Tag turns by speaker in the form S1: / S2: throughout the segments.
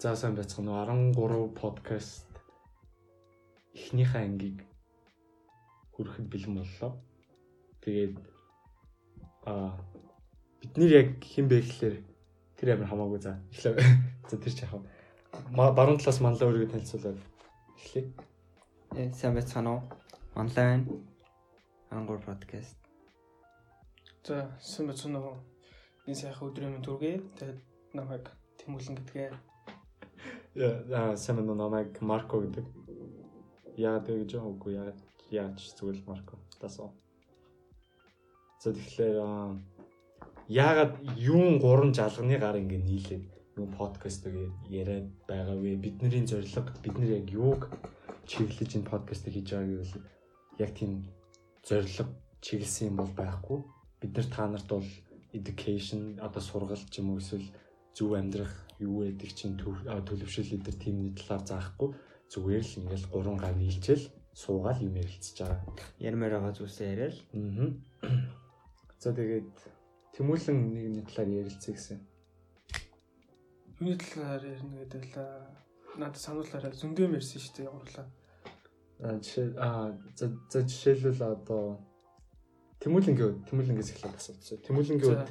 S1: За сайн байцгаана уу 13 подкаст эхнийхээ ангийг хүрэхэд бэлэн боллоо. Тэгээд а бид нэр яг хэн бэ гэхлээр тэр амар хамаагүй за. Эхлэв. За тэр ч яхав. Баруун талаас манлаа өөрийгөө танилцуулаад эхлэе.
S2: Э сайн байцгаана уу? Манлаа байна. 13 подкаст.
S3: За сайн байцгаана уу? Энэ сайхан өдрийн мэнд хүргэе. Тэгээд намайг Тэмүүлэн гэдгээ.
S1: Байна уу? Намайг Марко гэдэг. Яа тэгж үгүй яа яаж зүгээр Марко. Тасаа. За тэгэхээр яагаад юун гурван жалганы гар ингэ нийлээд юм подкаст яриад байгаа вэ? Бидний зорилго бид нар яг юуг чиглэж энэ подкастыг хийж байгааг гэвэл яг тийм зорилго чиглэсэн юм бол байхгүй. Бид нар та нарт бол education одоо сургалт ч юм уу эсвэл зөв амьдрах юу гэдэг чинь төлөвшөл эдэр тиймний талаар заахгүй зүгээр л ингээл гурван гар нийлжэл суугаал юм ярилцж байгаа.
S2: Ярмаар байгаа зүйлсээ яриад.
S1: Аа. За тэгээд Тэмүүлэн нэгний талаар ярилцъя гэсэн.
S3: Юуны талаар ярина гэдэг л надад сануулаарай зөндөм ярьсан шүү дээ явуулаа.
S1: Аа жишээ аа за жишээлбэл одоо Тэмүүлэнгийн Тэмүүлэнгээс эхлээд асууцгаа. Тэмүүлэнгийн үед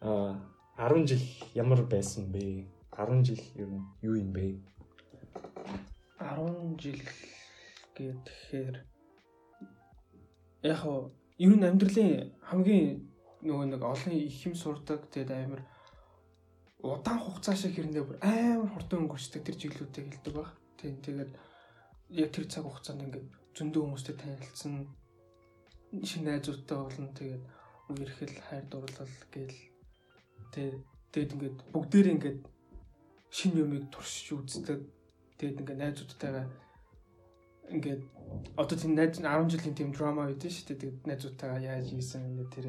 S1: аа 10 жил ямар байсан бэ? 10 жил ер нь юу юм бэ?
S3: 10 жил гэхээр яг нь ер нь амьдралын хамгийн нөгөө нэг олон их юм сурдаг тэгээд амар удаан хугацаа шиг хэрнээ бүр амар хурдан өнгөрчдөг тэр чиглэлүүдийг хэлдэг баг. Тийм тэгээд яг тэр цаг хугацаанд ингээд зөндөө хүмүүстэй танилцсан шиг найзуудтай болно тэгээд үерхэл хайр дурлал гээл тэгээд ингээд бүгдээр ингээд шин юмыг туршиж үздэг тэгээд ингээд найзуудтайгаа ингээд одоо тийм найз 10 жилийн тийм драма байдсан шүү дээ тэгээд найзуудтайгаа яаж ийсэн ингээд тэр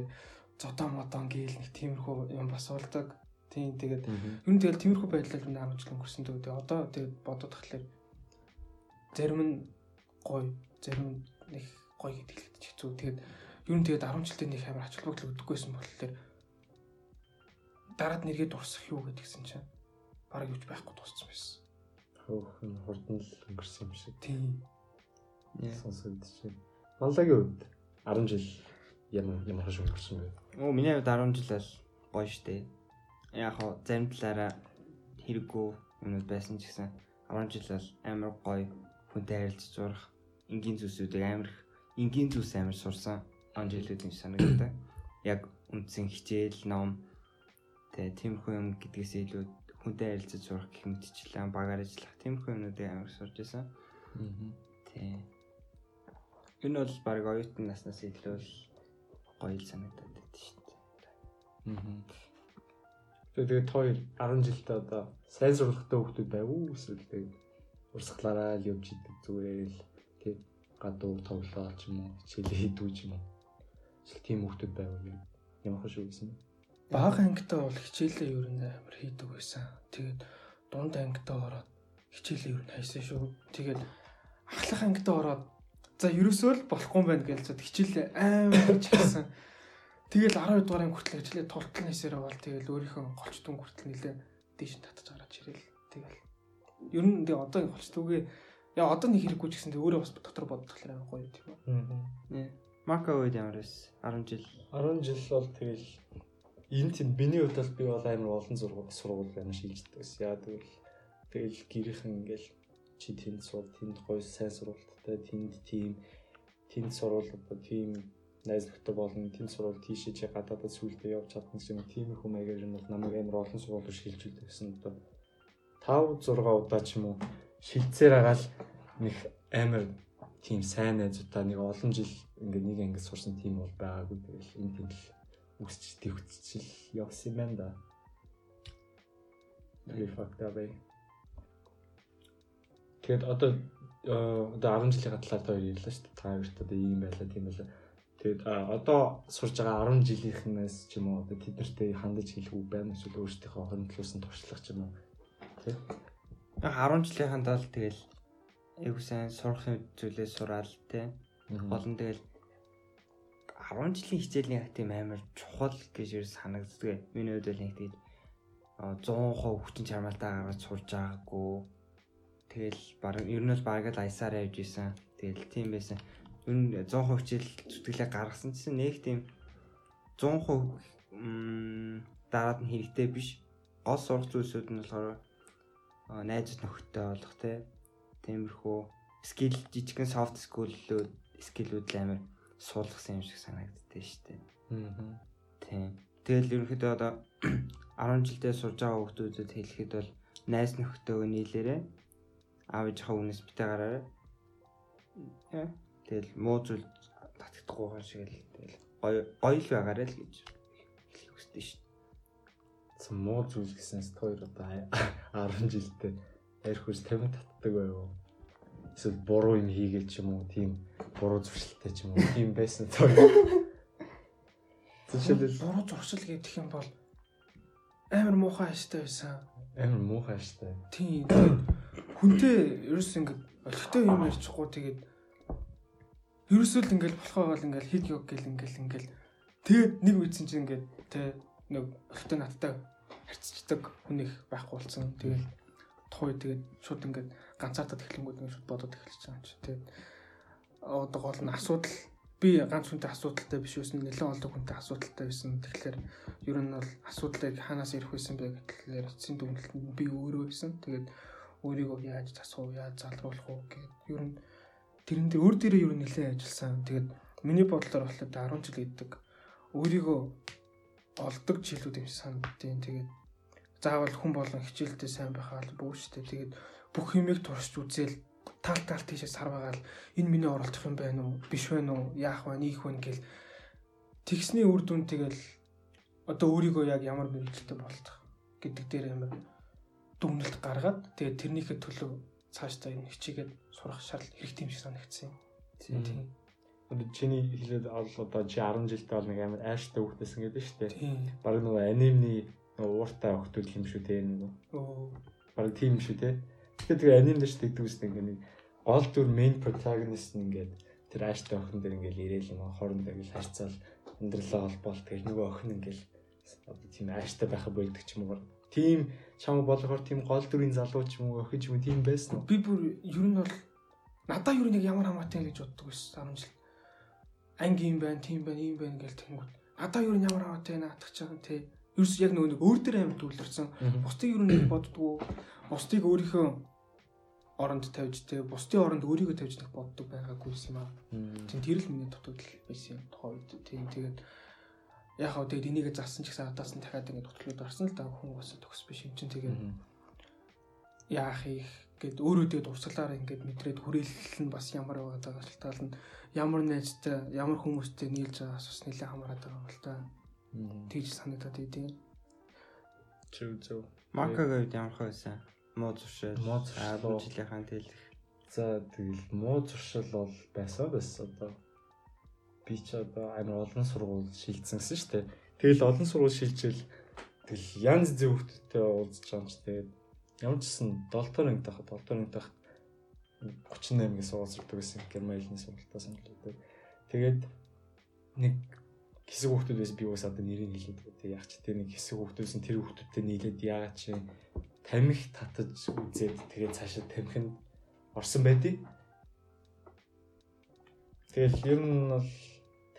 S3: зодоо модон гээл нэг тиймэрхүү юм бас болдог. Тийм тэгээд ер нь тэгэл тиймэрхүү байдлаар нь 10 жил өнгөрсөн дээ. Одоо тэгээд бодоод тахлаар зарим нь гоё, зарим нь нэг гоё гэдэг л хэцүү. Тэгээд ер нь тэгээд 10 жилдээ нэг амар ач холбогдол өгдөггүйсэн болохоор дараад нэргээ дурсах юу гэдгсэн чинь бараг юуч байхгүй дууссан байсан.
S1: Хөөх нь хурдан л өнгөрсөн юм шиг.
S3: Тийм.
S1: Сонсогдчих. Манлагийн үед 10 жил ямар ямар хаш өнгөрсөн бэ?
S2: Оо миний хувьд 10 жил бол гоё штэ. Яг хоо зарим талаараа хэрэггүй юмуд байсан ч гэсэн 10 жил бол амар гоё хүнтэй харилцаж урах энгийн зүйлсүүдийг амар энгийн зүйлс амар сурсан 10 жилүүд юм санагдав. Яг үндсэн хичээл, ном тэгээ тиймэрхүү юм гэдгээс илүү хүнтэй харилцаж сурах гэх мэтчлэн багаар ажиллах тиймэрхүү юмнуудыг амар сурч байсан. Аа. Тий. Энэ бол баг оюутан наснаас илүү л гоё л санагдаад байд шүү дээ.
S1: Аа. Тэгээд хоёр 10 жилдээ одоо сайн сургалттай хүмүүс байв уу эсвэл тэгээд урсгалаараа л явж идэг зүгээр л тэг гадуур тоглоо ч юм уу хичээлээ хийдүү ч юм уу. Эсвэл тийм хүмүүс байв уу ямар хөө шүү гэсэн.
S3: Бага ангитай бол хичээлээ ер нь амар хийдэг байсан. Тэгээд дунд ангитай ороод хичээлээ ер нь хайсан шүү. Тэгээд ахлах ангитай ороод За ерөөсөө л болохгүй юм байна гэж зод хичээл амар чигсэн. Тэгэл 12 дугаар анги хүртэл ажиллаад тултал нисэрэ бол тэгэл өөрийнхөө голчтун хүртэл нилээ дээш татаж гараад ирэл. Тэгэл ер нь тэгээ одоо голчтуугээ яа одоо нэг хэрэггүй ч гэсэн тэгээ өөрөө бас дотор боддохлоор амар гоё тийм үү.
S2: Аа. Марко үед ямар байсан? 10 жил.
S1: 10 жил бол тэгэл энэ тийм биний хувьд бол би бол амар олон сургууль байна шилждэг гэсэн. Яа тэгвэл тэгэл гэрийнхэн ингээл чи тэнд суул тэнд гоё сайн сургалттай тэнд тийм тэнд сурвал одоо тийм найз нөхдөд болно тэнд сурвал тийшээ чи гадаадад сүулдэ явж чадна гэсэн тиймэрхүү маягаар юм бол намайг амар олон сургууль шилжүүлж байсан одоо 5 6 удаа ч юм уу шилцээр агаал нэг амар тийм сайн найзуудаа нэг олон жил ингээд нэг ангид сурсан тийм бол байгаагүй тэгэл энэ тийм л үсч төвчл явсан юм да. Very fucked up. Тэгээд одоо одоо 10 жилийн талаар та хоёр ярьлаа шүү дээ. Та хоёрт одоо ийм байлаа тийм байлаа. Тэгээд одоо сурж байгаа 10 жилийнхнээс ч юм уу одоо тэднэртэй хандаж хэлэх үг байна эсвэл хөндлөөс нь туршлах ч юм уу. Тэ?
S2: 10 жилийн хандаад тэгэл айгуу сайн сурах зүйлээ сураал тэ. Болон тэгэл 10 жилийн хичээлийн тийм амар чухал гэж юу санагддаг. Миний хувьд л нэг тийм а, 100% хүчин чармаалтаа гаргаж сурж байгаагүй. Тэгэл баг ер нь бол баг л аясаар явж исэн. Тэгэл тийм байсан. Ер нь 100% хичээл зүтгэлээ гаргасан чинь нэг тийм 100% м дараад нь хэрэгтэй биш. Гол сурах зүйлсүүд нь болохоор а, найз нөхдөд болох те. Тиймэрхүү скил жижигхэн софт скиллүүд скиллүүд л амар суулгасан юм шиг санагддээ дээ.
S1: Аа.
S2: Тийм. Тэгэл ерөнхийдөө одоо 10 жилдээ сурж байгаа хүмүүсд хэлэхэд бол найз нөхдөөгөө нийлээрээ аав ээжийнхээ үнээс битээ гараарай. Яа. Тэгэл муу зүйл татагдахгүй байгаа шиг л тэгэл гоё гоё л байгаарай л гэж хэлэх хүсдэж шүү.
S1: Цэн муу зүйл гэсэнс хоёр одоо 10 жилдээ арх хүс 50 татдаг байв. Эсвэл буруу юм хийгээл ч юм уу тийм буруу зуршилтай ч юм уу тийм байсан тоо. Жишээлбэл
S3: буруу зуршил гэдэг юм бол амар муухай аштай байсан.
S1: амар муухай штэ.
S3: Тийм. Хүнтэй ерөөс ингээд олигтой юм ярьчихгүй тэгээд ерөөсөө л ингээд болохоо бол ингээд хит йог гэл ингээд ингээд тэгээд нэг үйтсэн чинь ингээд тэ нэг олигтой надтай харьцдаг хүн их байхгүй болсон. Тэгээд тухай тэгээд шууд ингээд ганцаардаа тэхлэнгүүд ингээд шууд бодоод эхэлж байгаа юм чи. Тэгээд одоо гол нь асуудал би ганц хүнтэй асуудалтай биш байсан нэлээд олон хүнтэй асуудалтай байсан. Тэгэхээр ер нь бол асуудлыг хаанаас ирэх байсан бэ гэхлээр эцсийн дүгнэлт нь би өөрөө байсан. Тэгээд өөрийгөө яаж засах вэ, яаж залруулах вэ гэд ер нь тэрэн дээр өөр дээрээ ер нь нэлээд ажилласан. Тэгээд миний бодлоор болохоор 10 жил гэдэг өөрийгөө олдог жилүүд юм санагдтiin. Тэгээд заавал хүн болон хичээлдээ сайн байхаа л бүү штэ. Тэгээд бүх юмыг туршиж үзээл тал тал тийшээ сарваагаал энэ миний оролцох юм байна уу биш байна уу яах вэ ийх вэ гэл тэгсний үр дүн тэгэл одоо өөрийгөө яг ямар мэрэгчлээ болдог гэдэг дээр амар дүгнэлт гаргаад тэгээд тэрнийхээ төлөө цаашдаа энэ хичээгээд сурах шаардлага хэрэгтэй юм шиг санагдсан юм. Тийм.
S1: Одоо чиний хэлээд одоо чи 10 жилдээ бол нэг амар айштай хүүхдээсэн гэдэг шүү дээ. Бараг нөгөө анимны ууртай хүүхдүүд юм шүү дээ нөгөө.
S3: Оо.
S1: Бараг тийм шүү те. Тэгэхээр тэгээ аним дэш тэгдэг үстэй ингээ нэг гол дүр main protagonist нь ингээд тэр айштай охин дээр ингээл ирээл юм хоорондоо ингээл харьцаал амьдралаа холбоол тэр нөгөө охин ингээл одоо тийм айштай байхаа болдог ч юм уу. Тийм чам болохоор тийм гол дүрийн залуу ч юм уу охин ч юм тийм байсан уу?
S3: Би бүр ер нь бол надаа ер нь яг ямар хамаатай гэж боддог байсан 10 жил. Анги юм байна, тийм байна, ийм байна гэл тэнгүүд. Надаа ер нь ямар хамаатай наадах чам тий. Ерөөс яг нөгөө нэг өөр дээр амар төвлөрсөн. Бусдыг ер нь боддгоо. Бусдыг өөрийнхөө оронд тавьж тэ бусдын оронд өөрийгөө тавьж нэг боддог байгаагүй юм аа. Тийм тэр л миний дутагдал байсан юм тухай үед. Тийм тэгээд яг хаа тэгээд энийг зарсан ч гэсэн хатаас нь дахиад ингэ дутглууд орсон л да хүн бас төгс биш юм чинь тэгээд яах их гэд өөрөө тэгээд урсгалаараа ингээд мэдрээд хүрээлэл нь бас ямар байгаа талтал нь ямар найзтай ямар хүмүүстэй нийлж байгаас бас нэлээд хамаарат байгаа юм л та. Тэгж санагдаад идэв.
S1: Зөв зөв.
S2: Макагийн үед ямар хөөсөн? Муу зуршил.
S1: Муу зуршил.
S2: 10 жилийнхэн тэлэх.
S1: За тэгэл муу зуршил бол байсан байсан одоо би ч одоо амар олон сургууль шилжсэнсэн шүү дээ. Тэгэл олон сургууль шилжил тэгэл янз бүрийн хүмүүстэй уулзч байгаа юм чи тэгээд ямар ч гэсэн 7 дор анги тахад 7 дор анги тахад 38-ийн сургууль гэсэн Герман хэлний сургуультаа сонирхолтой. Тэгээд нэг хэсэг хүмүүсд байсан би бас одоо нэрийг хэлээд тэгээд яг ч тэр нэг хэсэг хүмүүсээс нь тэр хүмүүстэй нийлээд яагаад чи тамхи татаж үзээд тэгээд цаашаа тамхинд орсон байдیں۔ Тэгэл ер нь бол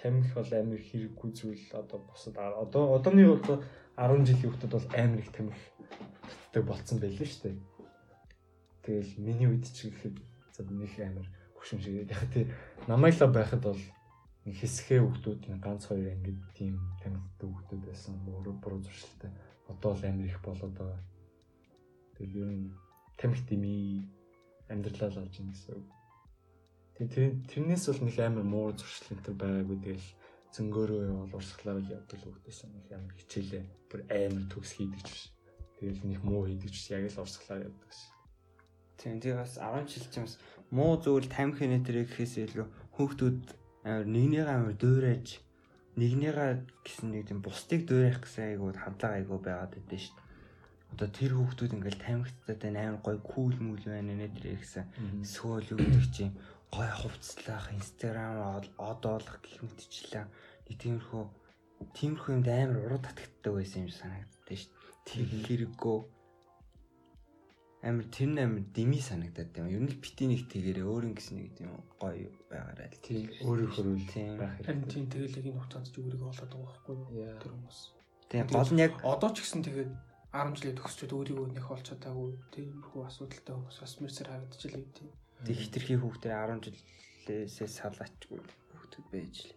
S1: тамхи бол амар хэрэггүй зүйл одоо босод одоо одооны одоо 10 жилийн хүүхдүүд бол амар их тамхи татдаг болцсон байлээ шүү дээ. Тэгэл миний үед ч гэхэд за нэг амар хөшин шиг яг тий намайглаа байхад бол хэсгээ хүүхдүүд нэг ганц хоёр ингээд тийм тамхитай хүүхдүүд байсан. Өөрөө буруу зуршилтай. Одоо л амар их болоод байгаа. Тэгэл ер нь тамхи дими амьдралаа л олж ийн гэсэн. Тэгээ тэрнээс бол нэг амар муу зуршил энэ байгаагүй тэгэл зөнгөөрөө явал урсгалаар л явдаг л хөвгтэйсэн нэг амар хичээлээ бүр амар төгс хийдэг ч биш. Тэгэл нэг муу хийдэг ч яг л урсгалаар явдаг ш.
S2: Тийм тэгээ бас 10 жил ч юмс муу зүйл тамхины тэр гэхээс илүү хүүхдүүд амар нэгнийг амар дуурайж нэгнийгаа гэсэн нэг тийм бусдыг дуурайх гэсэн айгуу хандлага айгуу байгаад байдсан шүү. Одоо тэр хүүхдүүд ингээл тамхицтай амар гой кул мүл байна нэ тэр гэсэн юу гэдэг чинь гой хувцлах, инстаграм одоолох гэх мэтчлээ. Нэг тиймэрхүү тиймэрхүү юмд амар уруу татагддаг байсан юм санагддаг шүү дээ. тэр хэрэггүй амар тэр нь амар дими санагдаад юм. Ер нь л бити нэг тэгээрээ өөр юм гэсэн нэг юм гоё байгаарай.
S1: Тийм өөрөөр хөрвөл
S2: Тийм.
S1: байх
S3: Харин
S1: хэрэгтэй.
S3: тийм тэгэл яг энэ хугацаанд ч өөрийгөө олоод байгаа байхгүй юу? Тэр хүмүүс.
S2: Тийм гол нь яг
S3: Одоо ч гэсэн тэгээд 10 жилээ төгсчөөд өөрийгөө нэх олж чадаагүй тиймэрхүү асуудалтай хүмүүс бас мэрсэр харагдчихлээ тийм.
S2: тэг хитрхи хүүхдээ 10 жилээсээ салаачгүй хүүхдүүд байж л.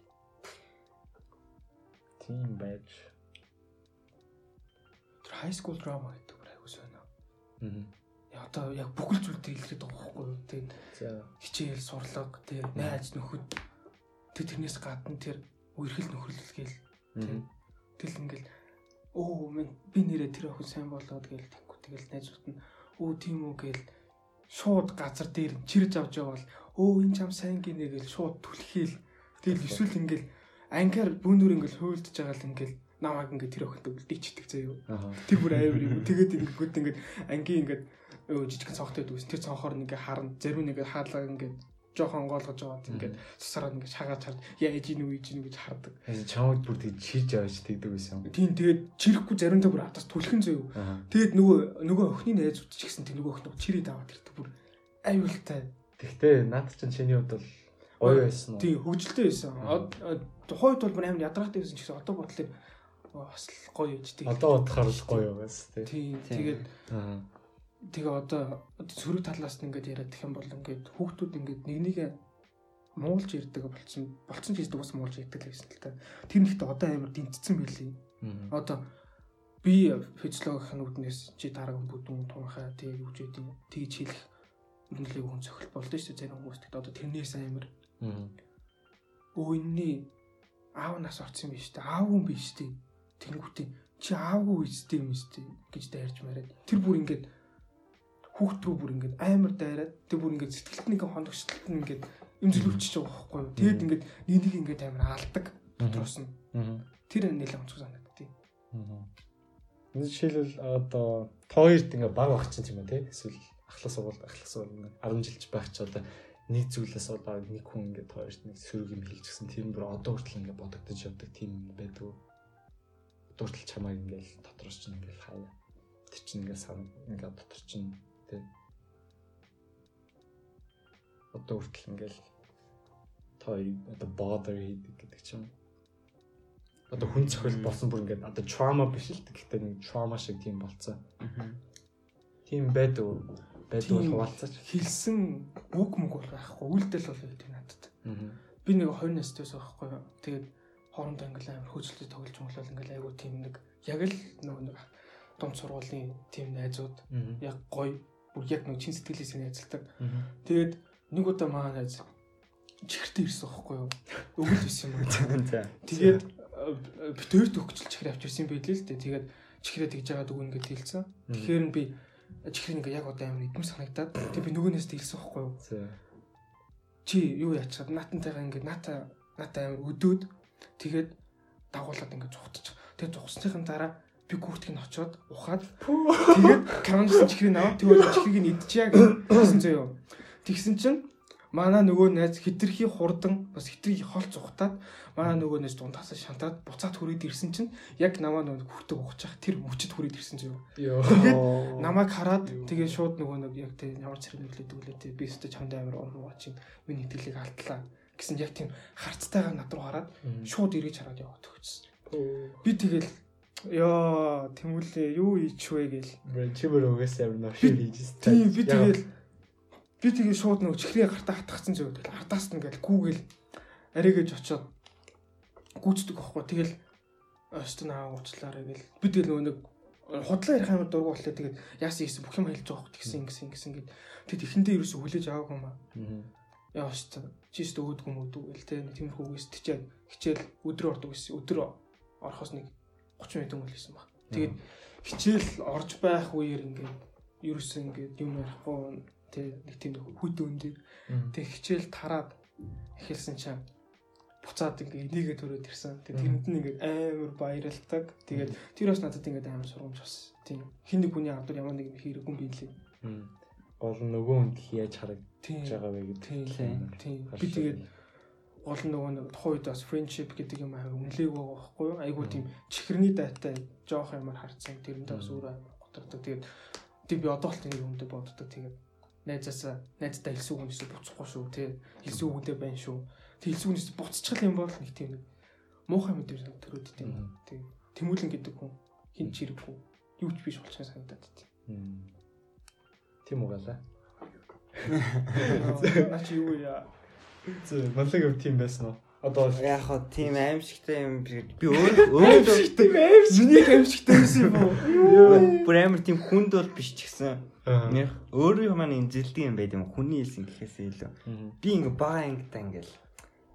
S1: Тийм байж.
S3: Тэр high school drama гэдэг бүр айгуу сонио.
S1: Мгм.
S3: Я одоо яг бүхэл зүйл дэлгэрэд байгаа байхгүй юу?
S1: За.
S3: хичээл, сурлага, тэр найз нөхөд тэр тэрнээс гадна тэр үерхэл нөхөрлөлгээл
S1: Мгм.
S3: Тэгэл ингээл мен би нэрээ тэр охин сайн болоод гээл тэггүй тэгэл найзууд нь өө тийм үү гээл шууд газар дээр чирж авч явал өө энэ чам сайн гинэ гээл шууд түлхээл тэгэл эсвэл ингээл ангиар бүүнөр ингээл хуйлдж байгаа л ингээл намайг ингээд тэр охинтой үлдээчдэг заяа тэр бүр аюур юм. Тэгээд ингээд ингээд ангийн ингээд өө жижигхэн цонхтой дүүс. Тэр цонхоор нь ингээд харна. Зарим нь ингээд хаалгаа ингээд жоохон онгоолгож байгаа ингээд сусараад ингээд шагаад харж яа ээж ийн үү ээж ийн үү гэж хардаг
S1: чамд бүр тэг чирж авч тэгдэг байсан.
S3: Тийм тэгээд чирэхгүй заримдаа бүр атас түлхэн зөө. Тэгээд нөгөө нөгөө охины найзууд ч гэсэн тэр нөгөө охин чирий даваад ирдэг бүр аюултай.
S1: Тэгтээ наад чинь чиний хувьд бол гоё байсан уу?
S3: Тийм хөвгөлтэй байсан. Тухайд бол бүр амар ядраатай байсан ч гэсэн одоо бодлоо бас гоё ээж тийм.
S1: Одоо бодохоор л гоё тий.
S3: Тийм
S2: Тийм.
S3: тэгээд
S1: Аа.
S3: Тэгээ одоо сөрөг талаас нь ингээд яриад их юм бол ингээд хүүхдүүд ингээд нэг нэгэ муулж ирдэг болцсон болцсон ч гэсэн бас муулж ирдэг л байсан л та. Тэр нэгтээ одоо амар дэнтцсэн байлээ. Одоо би физиологийн нүднээс чи дараагийн бүдүүн тунхай тэг юу ч гэдэг тэгж хэлэх үнэлээг хүн цохил болдсон шүү дээ зарим хүмүүс тэгт одоо тэрнээс амар
S1: Мгм.
S3: өө энэний аав нас орсон юм биш үү аав хүн биш үү тэнгүүтээ чи аавгүй үстэй юм шүү дээ гэж дайрч мараад тэр бүр ингээд хүүхд рүү бүр ингээд амар дайраад тэр бүр ингээд сэтгэлд нэг хоногчлолт нь ингээд имзлүүлчихэж байгаа байхгүй юу? Тэгэд ингээд нэг нэг ингээд амар алдаг дотроос нь тэр нэлээд онцгой санагдтыг
S1: Мгм. Энэ жишээлбэл одоо тооёрт ингээ баг багч юм тий эсвэл ахлах сургууль ахлах сургууль ингээ 10 жилч байх ч одоо нэг зүйлээс одоо нэг хүн ингээ тооёрт нэг сөрөг юм хэлчихсэн. Тийм бүр одоо хүртэл ингээ бодогдож явдаг тийм юм байдаг. Одоо хүртэл чамайг ингээл дотроос чинь ингээл хаяа. Тэр чинь ингээ сан ингээ дотор чинь тий. Одоо хүртэл ингээл той одоо bother хийдэг гэдэг ч юм. Одоо хүн цохил болсон бүр ингээд одоо trauma биш л гэхдээ нэг trauma шиг тийм болцсон. Тийм байдаг. Байдаг хуваалцаач.
S3: хэлсэн үг мөг бол байхгүй үйлдэл бол байдаг надад.
S1: Аа.
S3: Би нэг 20 настай байсан байхгүй юу. Тэгээд хоорондоо ингээл амар хөөцөлтөд тоглож мөглөл ингээл айгу тийм нэг яг л нөгөө нэг дунд сургуулийн тийм найзууд яг гоё бүр яг нэг чин сэтгэлээс найзалдаг. Тэгээд нэг удаа маа найз чихэртэй ирсэн байхгүй юу. Өгөл байсан юм байна. Тэгээд битээр төгчл чихэр авч ирсэн байлээ л дээ. Тэгээд чихрээ тэгж яагаад өгнө гэж хэлсэн. Тэгэхээр нь би чихэр ингээ яг одоо амар идэм санагдаад тэг би нөгөөнөөс хэлсэн байхгүй юу. Чи юу яачаад наатантайгаа ингээд наата наата амар өдөөд тэгээд дагуулад ингээд цухтчих. Тэгээд цухсныхын дараа би гүртгийг нь очоод ухаад тэгээд камерын чихрийг аваад тэгвэл чихрийг нь идчихье гэсэн зөө. Тэгсэн чинь манай нөгөө найз хитрхи хурдан бас хитрхи хол цухтаад манай нөгөө найз дундаас шантаад буцаад хүрээд ирсэн чинь яг намаа нөгөө хүүхдээ ухчих тэр мөчөд хүрээд ирсэн зөө. Тэгээд намайг хараад тэгээ шууд нөгөө нэг яг тэг ямар цэрэг нүглээд өглөө тэг би өстө чамд амар орноо чинь миний итгэлийг алдлаа гэсэн яг тийм харцтайгаа над руу хараад шууд эргэж хараад яваад төгссөн. Би тэгэл ёо тэмүүлээ юу ийч вэ гээл.
S1: Чимэр өгөөс амар нош хийж
S3: Тийм би тэгэл би тэгээ шууд нөгөө чихрийн гартаа хатгацсан зөв тэгэл. Ардаас нь ингээл гүүгээл аригэж очоод гүйцдэг байхгүй. Тэгэл өстө наа уучлаарай гэл. Би тэгэл нөгөө нэг худлаа ярих амар дургу боллоо. Тэгээд яасан ийсэн? Бүх юм хэлж байгаа хөт гисэн гисэн гисэн гэд тэгэд ихэндээ ерөөсө хүлээж аваагүй юм аа. Яа өстө чист өөдгөө мөдүү гэл тэ тиймэрхүү үгээс тичээд хичээл өдрөө ордог гэсэн өдрөө орохоос нэг 30 минут өнгө лсэн баг тэгээд хичээл орж байх үеэр ингээд ерөөсөө ингээд юм ярихгүй тэ нэг тийм хүд өндөө тэг хичээл тараад эхэлсэн чинь буцаад ингээ энийгээ төрөөд ирсэн. Тэгээ тэрэнд нь ингээ амар баярлдаг. Тэгээд тэр бас надад ингээ амар сургамж бас. Тийм. Хин нэг хүний авдар ямар нэг хэрэггүй юм билээ.
S1: Гол нөгөө хүнд яаж харагдаж байгаа вэ гэдэг.
S3: Тийм. Би тэгээд нь нөгөө нэг тухайн үед бас friendship гэдэг юм аа үнэлээг байгаа байхгүй юу? Айгуу тийм чихэрний дайтай жоох юмар харцсан. Тэрэндээ бас өөрөө готордог. Тэгээд тийм би одоо л тийм юмдээ боддог. Тэгээд найзаасаа найздаа хэлсэн үгнээс буцахгүй шүү тий. Хэлсэн үгдээ байна шүү. Тэг хэлсэн үгнээс буцчихл юм бол нэг тийм муухай мэдэр төрөөд тийм. Тэг тэмүүлэн гэдэг хүн хин ч хэрэггүй. Юу ч биш болчихсон санагдаад тийм.
S1: Тийм угаалаа.
S3: Наа чи юу яа?
S1: Зөө монлог тийм байсан уу? Одоо
S2: Яг хоо тийм аимшигтай юм би өөр өөр
S3: Аимшигтай аимш. Миний аимшигтай байсан юм уу?
S2: бүр амар тийм хүнд бол биш ч гэсэн. Нэх өөрөө маань инзэлдэг юм байд юм хүний хэлсэн гэхээс илүү. Би ингээ бага ангитай ингээл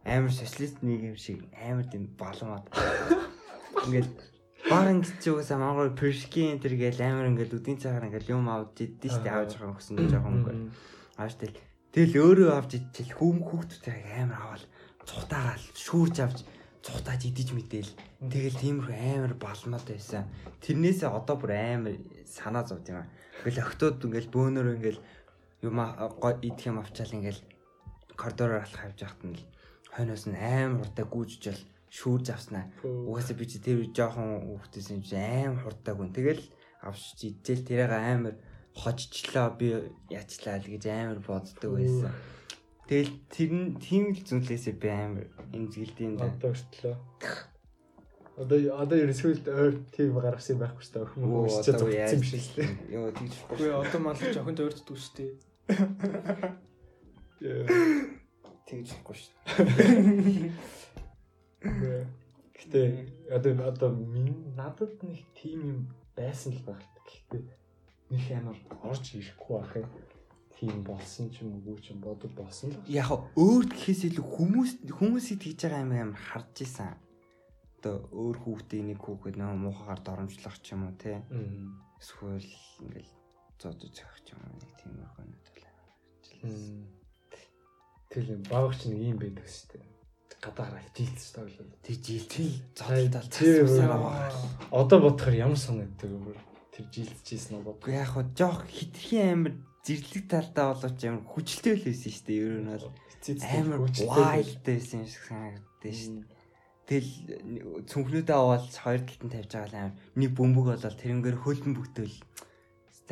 S2: амар социалист нэг юм шиг амар тийм балмаад. Ингээл бага ангид ч уусаа мангар першкин тэр гээл амар ингээл үдийн цагаар ингээл юм авч иддээ штэ авч байгаа гэсэн жоохон ингээл ааш тэл тэгэл өөрөө авч идчихэл хүм хүүхдүүдтэй амар аваад цухтаагаал шүүрж авч цухтааж идэж мэдээл тэгэл тиймэрхүү амар балмаад байсан. Тэрнээсээ одоо бүр амар санаа зовд юм аа. Ингээл охтууд ингээл бөөнөр ингээл юм идэх юм авчаал ингээл коридороор алах явж байхад нь хойноос нь амар хурдан гүйжжэл шүүрж авснаа. Угаасаа би чи тэр жоохон юм чи амар хурдаг хүн. Тэгэл авчиж идэл тэрийг амар хожчлоо би ячлаа л гэж амар боддог байсан. Тэгэл тэр нь тийм л зүйлээсээ би амар эмзгэлдэм да.
S1: Одоо өртлөө. Одоо одоо ерөөсөө өөр тийм гаргасан юм байхгүй шүү дээ.
S2: Оо,
S1: өсчөө
S2: одоо
S1: зогцсон юм шиг л дээ.
S2: Йоо тэгж
S3: Үгүй одоо малч охинд ойртдгүй шүү дээ.
S2: тэгж болохгүй шүү.
S1: Гэтэ одоо одоо минь надад нэг тийм юм байсан л байна. Гэхдээ нэг амар орж ирэхгүй байх юм. Тийм болсон ч юм уу ч юм бодод болсон л.
S2: Яг өөрт гэхээс илүү хүмүүс хүмүүсийг тэгж байгаа юм амар харж исэн. Одоо өөр хүүхдээ нэг хүүхэд нөө муухагаар доромжлох ч юм уу те. Эсвэл ингээл зодож авах ч юм уу нэг тийм өрхөнөд л.
S1: Тэр юм багч нэг юм байдаг шүү дээ. Гадаараа жилдэж тоглол.
S2: Тэг жилтэл
S1: тэр
S2: засвараа.
S1: Одоо бодохоор ямар санагддаг вэ? Тэр жилдчихсэн.
S2: Уу яг хоо жоох хитрхийн амар зэрлэг талдаа болооч амар хүчлээ л байсан шүү дээ. Ер нь бол амар wild байсан юм шиг санагддаг шүү дээ. Тэгэл цүнхнүүдээ аваад хоёр талд нь тавьж байгаа л амар нэг бөмбөг болоод тэрнгээр хөлбөн бүгдэл